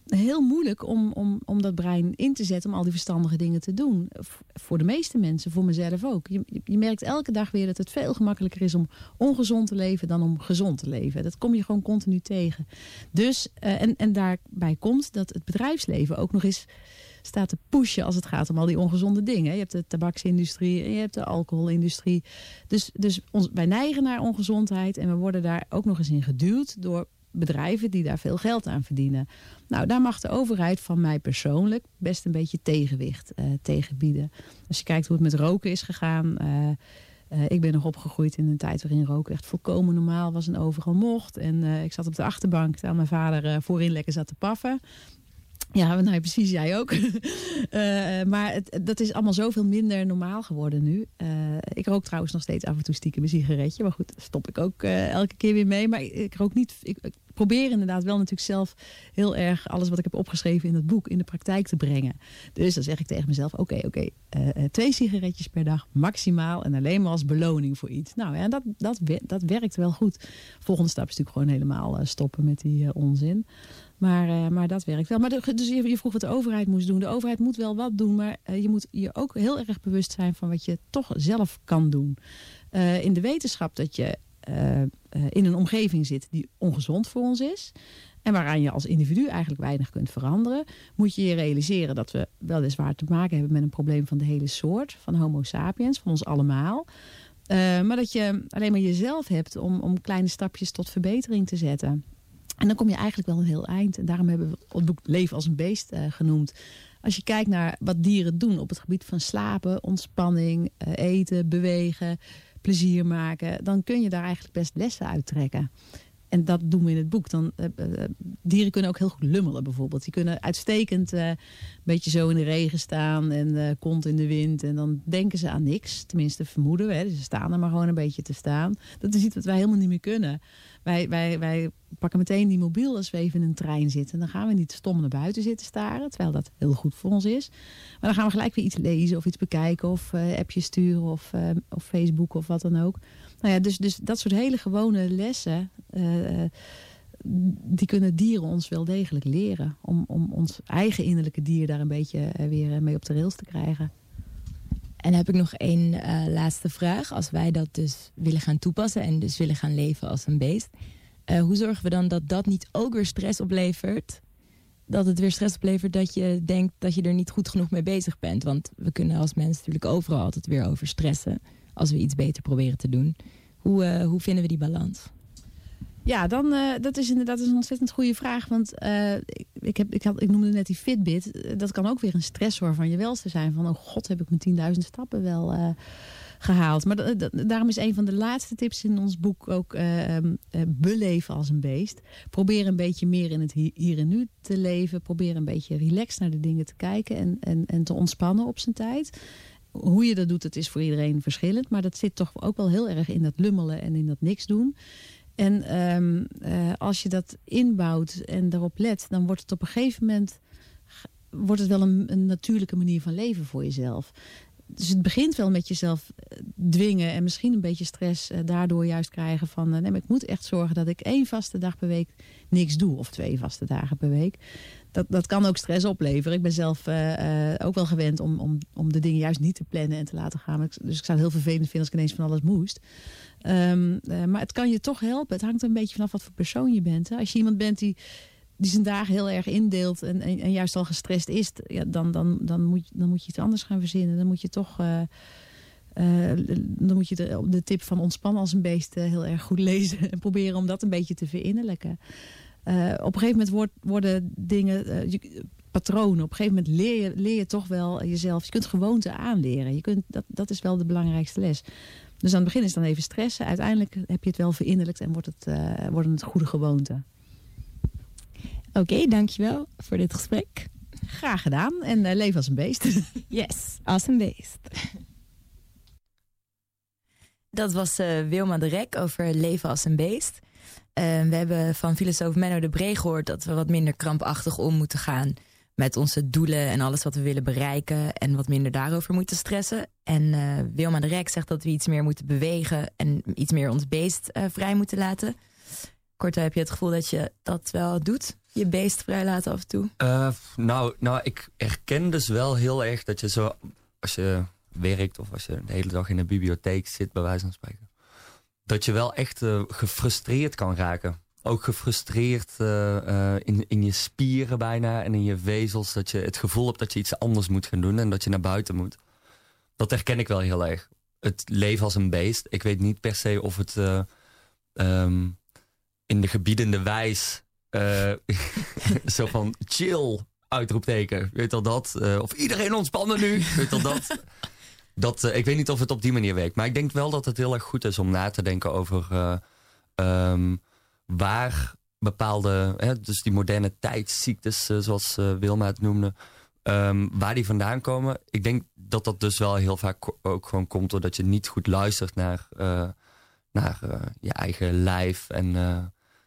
heel moeilijk om, om, om dat brein in te zetten... om al die verstandige dingen te doen. Voor de meeste mensen, voor mezelf ook. Je, je merkt elke dag weer dat het veel gemakkelijker is om ongezond te leven... dan om gezond te leven. Dat kom je gewoon continu tegen. Dus, uh, en, en daarbij komt dat het bedrijfsleven ook nog eens staat te pushen als het gaat om al die ongezonde dingen. Je hebt de tabaksindustrie je hebt de alcoholindustrie. Dus, dus ons, wij neigen naar ongezondheid en we worden daar ook nog eens in geduwd door bedrijven die daar veel geld aan verdienen. Nou, daar mag de overheid van mij persoonlijk best een beetje tegenwicht uh, tegen bieden. Als je kijkt hoe het met roken is gegaan... Uh, uh, ik ben nog opgegroeid in een tijd waarin roken echt volkomen normaal was en overal mocht. En ik zat op de achterbank terwijl mijn vader voorin lekker zat te paffen. Ja, nou precies, jij ook. maar het, dat is allemaal zoveel minder normaal geworden nu. Ik rook trouwens nog steeds af en toe stiekem een sigaretje. Maar goed, stop ik ook elke keer weer mee. Maar ik, rook niet... Ik, probeer inderdaad wel natuurlijk zelf heel erg... alles wat ik heb opgeschreven in het boek in de praktijk te brengen. Dus dan zeg ik tegen mezelf... oké, oké, okay, twee sigaretjes per dag maximaal... en alleen maar als beloning voor iets. Nou ja, dat, dat, dat werkt wel goed. Volgende stap is natuurlijk gewoon helemaal stoppen met die onzin. Maar, maar dat werkt wel. Maar dus je, je, vroeg wat de overheid moest doen. De overheid moet wel wat doen, maar je moet je ook heel erg bewust zijn van wat je toch zelf kan doen. In de wetenschap dat je in een omgeving zit die ongezond voor ons is. En waaraan je als individu eigenlijk weinig kunt veranderen. Moet je je realiseren dat we weliswaar te maken hebben met een probleem van de hele soort. Van homo sapiens, van ons allemaal. maar dat je alleen maar jezelf hebt om, om kleine stapjes tot verbetering te zetten. En dan kom je eigenlijk wel een heel eind. En daarom hebben we het boek Leven als een beest uh, genoemd. Als je kijkt naar wat dieren doen op het gebied van slapen, ontspanning, eten, bewegen, plezier maken... dan kun je daar eigenlijk best lessen uit trekken. En dat doen we in het boek. Dan, uh, uh, dieren kunnen ook heel goed lummelen bijvoorbeeld. Die kunnen uitstekend een beetje zo in de regen staan en kont in de wind. En dan denken ze aan niks. Tenminste vermoeden we. Dus ze staan er maar gewoon een beetje te staan. Dat is iets wat wij helemaal niet meer kunnen. Wij, wij, wij pakken meteen die mobiel als we even in een trein zitten. Dan gaan we niet stom naar buiten zitten staren. Terwijl dat heel goed voor ons is. Maar dan gaan we gelijk weer iets lezen of iets bekijken. Of appjes sturen of, of Facebook of wat dan ook. Nou ja, dus, dus dat soort hele gewone lessen... Uh, die kunnen dieren ons wel degelijk leren. Om, om ons eigen innerlijke dier daar een beetje weer mee op de rails te krijgen. En heb ik nog één uh, laatste vraag. Als wij dat dus willen gaan toepassen en dus willen gaan leven als een beest. Uh, hoe zorgen we dan dat dat niet ook weer stress oplevert? Dat het weer stress oplevert dat je denkt dat je er niet goed genoeg mee bezig bent. Want we kunnen als mensen natuurlijk overal altijd weer over stressen als we iets beter proberen te doen. Hoe, uh, hoe vinden we die balans? Ja, dan, uh, dat is inderdaad een ontzettend goede vraag. Want ik, heb, ik, had, ik noemde net die Fitbit. Dat kan ook weer een stressor van je welste zijn. Van, oh god, heb ik mijn 10.000 stappen wel gehaald. Maar daarom is een van de laatste tips in ons boek ook um, beleven als een beest. Probeer een beetje meer in het hier en nu te leven. Probeer een beetje relaxed naar de dingen te kijken. En, en, en te ontspannen op zijn tijd hoe je dat doet, het is voor iedereen verschillend. Maar dat zit toch ook wel heel erg in dat lummelen en in dat niks doen. En um, uh, als je dat inbouwt en daarop let, dan wordt het op een gegeven moment wordt het wel een, een natuurlijke manier van leven voor jezelf. Dus het begint wel met jezelf eh, dwingen en misschien een beetje stress uh, daardoor juist krijgen van nee, maar ik moet echt zorgen dat ik één vaste dag per week niks doe of twee vaste dagen per week. Dat, dat kan ook stress opleveren. Ik ben zelf ook wel gewend om, om, om de dingen juist niet te plannen en te laten gaan. Dus ik zou het heel vervelend vinden als ik ineens van alles moest. Um, maar het kan je toch helpen. Het hangt een beetje vanaf wat voor persoon je bent. Hè? Als je iemand bent die die zijn dagen heel erg indeelt en, en, en, juist al gestrest is, ja, dan, dan, dan, moet, dan moet je iets anders gaan verzinnen. Dan moet je toch. Uh, uh, dan moet je de, de, tip van ontspannen als een beest uh, heel erg goed lezen en proberen om dat een beetje te verinnerlijken. op een gegeven moment worden dingen, patronen. Op een gegeven moment leer je, leer je toch wel jezelf. Je kunt gewoonten aanleren. Je kunt, dat, dat is wel de belangrijkste les. Dus aan het begin is dan even stressen. Uiteindelijk heb je het wel verinnerlijkt en wordt het, worden het goede gewoonten. Oké, dankjewel voor dit gesprek. Graag gedaan en uh, leef als een beest. yes, als een beest. Dat was uh, Wilma de Rek over leven als een beest. Uh, we hebben van filosoof Menno de Bree gehoord dat we wat minder krampachtig om moeten gaan met onze doelen en alles wat we willen bereiken en wat minder daarover moeten stressen. En Wilma de Rek zegt dat we iets meer moeten bewegen en iets meer ons beest vrij moeten laten. Korte, heb je het gevoel dat je dat wel doet? Je beest vrij laten af en toe? Uh, nou, nou, ik herken dus wel heel erg dat je zo... Als je werkt of als je de hele dag in een bibliotheek zit, bij wijze van spreken... dat je wel echt uh, gefrustreerd kan raken. Ook gefrustreerd uh, in, in je spieren bijna en in je vezels. Dat je het gevoel hebt dat je iets anders moet gaan doen en dat je naar buiten moet. Dat herken ik wel heel erg. Het leven als een beest. Ik weet niet per se of het um, in de gebiedende wijs zo van chill, uitroepteken. Weet al dat? Uh, of iedereen ontspannen nu. Weet al dat? dat uh, ik weet niet of het op die manier werkt. Maar ik denk wel dat het heel erg goed is om na te denken over um, waar bepaalde, hè, dus die moderne tijdsziektes, zoals Wilma het noemde, um, waar die vandaan komen. Ik denk dat dat dus wel heel vaak ook gewoon komt doordat je niet goed luistert naar, naar je eigen lijf en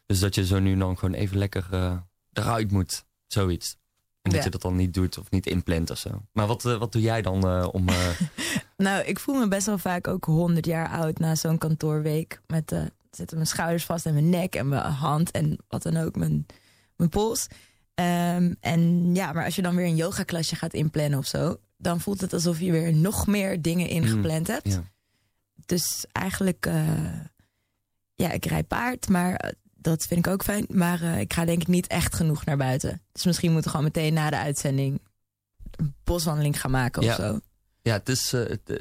dus dat je zo nu dan gewoon even lekker uh, eruit moet. Zoiets. En dat je dat dan niet doet of niet inplant of zo. Maar wat, uh, wat doe jij dan uh, om... nou, ik voel me best wel vaak ook 100 jaar oud na zo'n kantoorweek. Met zitten mijn schouders vast en mijn nek en mijn hand en wat dan ook, mijn, mijn pols. Um, en ja, maar als je dan weer een yoga-klasje gaat inplannen of zo... dan voelt het alsof je weer nog meer dingen ingepland mm, hebt. Ja. Dus eigenlijk... ja, ik rijd paard, maar dat vind ik ook fijn. Maar uh, ik ga denk ik niet echt genoeg naar buiten. Dus misschien moeten we gewoon meteen na de uitzending een boswandeling gaan maken of zo. Ja, het is, uh, het, het,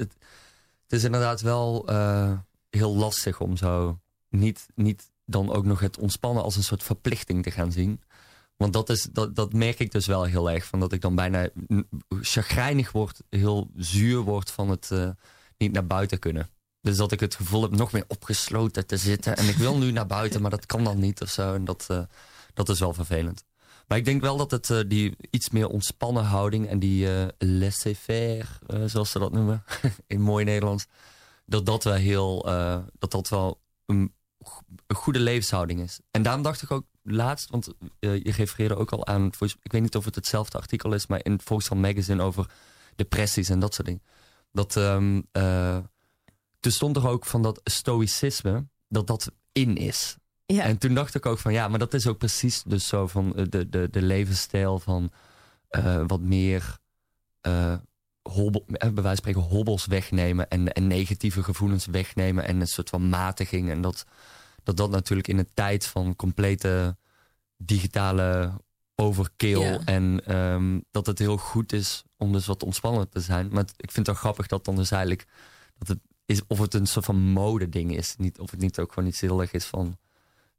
het, is inderdaad wel uh, heel lastig om zo niet, niet dan ook nog het ontspannen als een soort verplichting te gaan zien. Want dat, is, dat, dat merk ik dus wel heel erg. Van dat ik dan bijna chagrijnig word, heel zuur word van het niet naar buiten kunnen. Dus dat ik het gevoel heb nog meer opgesloten te zitten. En ik wil nu naar buiten, maar dat kan dan niet of zo. En dat, uh, dat is wel vervelend. Maar ik denk wel dat het uh, die iets meer ontspannen houding... en die uh, laissez-faire, zoals ze dat noemen, in mooi Nederlands... dat dat wel heel, dat dat wel een, een, goede levenshouding is. En daarom dacht ik ook laatst, want je refereerde ook al aan... ik weet niet of het hetzelfde artikel is... maar in Volkskrant Magazine over depressies en dat soort dingen. Dat... Um, toen stond er ook van dat stoïcisme, dat dat in is. Ja. En toen dacht ik ook van ja, maar dat is ook precies dus zo van de, de, de levensstijl van uh, wat meer uh, hobbel, bij wijze van spreken hobbels wegnemen en, en negatieve gevoelens wegnemen en een soort van matiging. En dat dat, dat natuurlijk in een tijd van complete digitale overkill ja. en um, dat het heel goed is om dus wat ontspannen te zijn. Maar ik vind het wel grappig dat dan dus eigenlijk dat het is of het een soort van modeding is. Niet, of het niet ook gewoon iets heel erg is van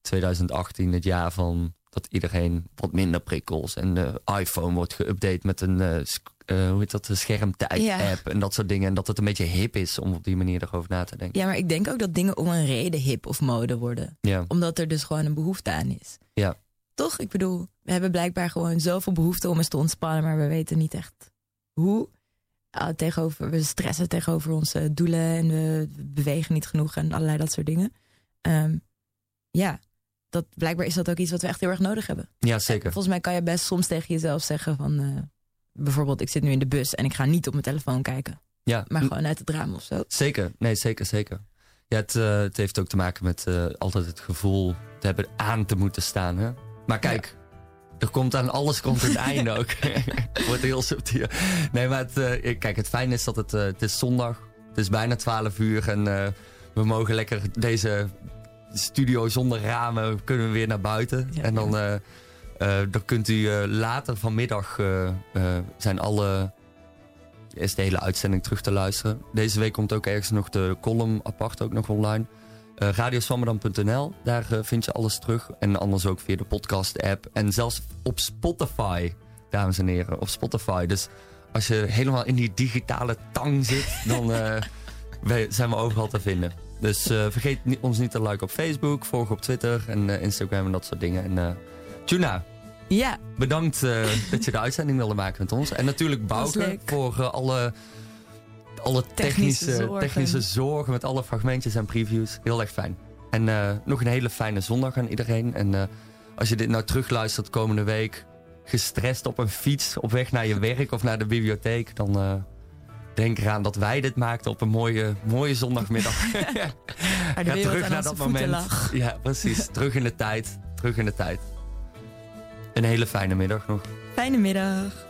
2018, het jaar van dat iedereen wat minder prikkels. En de iPhone wordt geüpdate met een uh, uh, hoe heet dat, schermtijd-app en dat soort dingen. En dat het een beetje hip is om op die manier erover na te denken. Ja, maar ik denk ook dat dingen om een reden hip of mode worden. Ja. Omdat er dus gewoon een behoefte aan is. Ja. Toch? Ik bedoel, we hebben blijkbaar gewoon zoveel behoefte om eens te ontspannen, maar we weten niet echt hoe. Uh, tegenover, we stressen tegenover onze doelen en we bewegen niet genoeg en allerlei dat soort dingen. Um, ja, dat, blijkbaar is dat ook iets wat we echt heel erg nodig hebben. Ja, zeker. En volgens mij kan je best soms tegen jezelf zeggen van... Uh, bijvoorbeeld, ik zit nu in de bus en ik ga niet op mijn telefoon kijken. Ja, maar gewoon uit het raam of zo. Zeker, nee, zeker, zeker. Ja, het, uh, het heeft ook te maken met altijd het gevoel te hebben aan te moeten staan. Hè? Maar kijk, er komt aan alles komt een einde ook. Wordt heel subtiel. Nee, maar het, uh, kijk, het fijne is dat het, het is zondag. Het is bijna 12 uur en we mogen lekker deze studio zonder ramen kunnen we weer naar buiten. Ja, en dan, dan kunt u later vanmiddag zijn alle is de hele uitzending terug te luisteren. Deze week komt ook ergens nog de column apart ook nog online. Uh, Radioswammerdam.nl, daar uh, vind je alles terug. En anders ook via de podcast-app. En zelfs op Spotify, dames en heren. Op Spotify. Dus als je helemaal in die digitale tang zit, dan uh, zijn we overal te vinden. Dus vergeet ons niet te liken op Facebook, volg op Twitter en Instagram en dat soort dingen. En tuna, ja. Bedankt dat je de uitzending wilde maken met ons. En natuurlijk Bouke voor alle, alle technische, technische zorgen. technische, zorgen. met alle fragmentjes en previews. Heel erg fijn. En uh, nog een hele fijne zondag aan iedereen. En als je dit nou terugluistert komende week, gestrest op een fiets op weg naar je werk of naar de bibliotheek, dan denk eraan dat wij dit maakten op een mooie, mooie zondagmiddag. Ga terug naar dat moment. Lag. Ja, precies. terug in de tijd. Terug in de tijd. Een hele fijne middag nog. Fijne middag.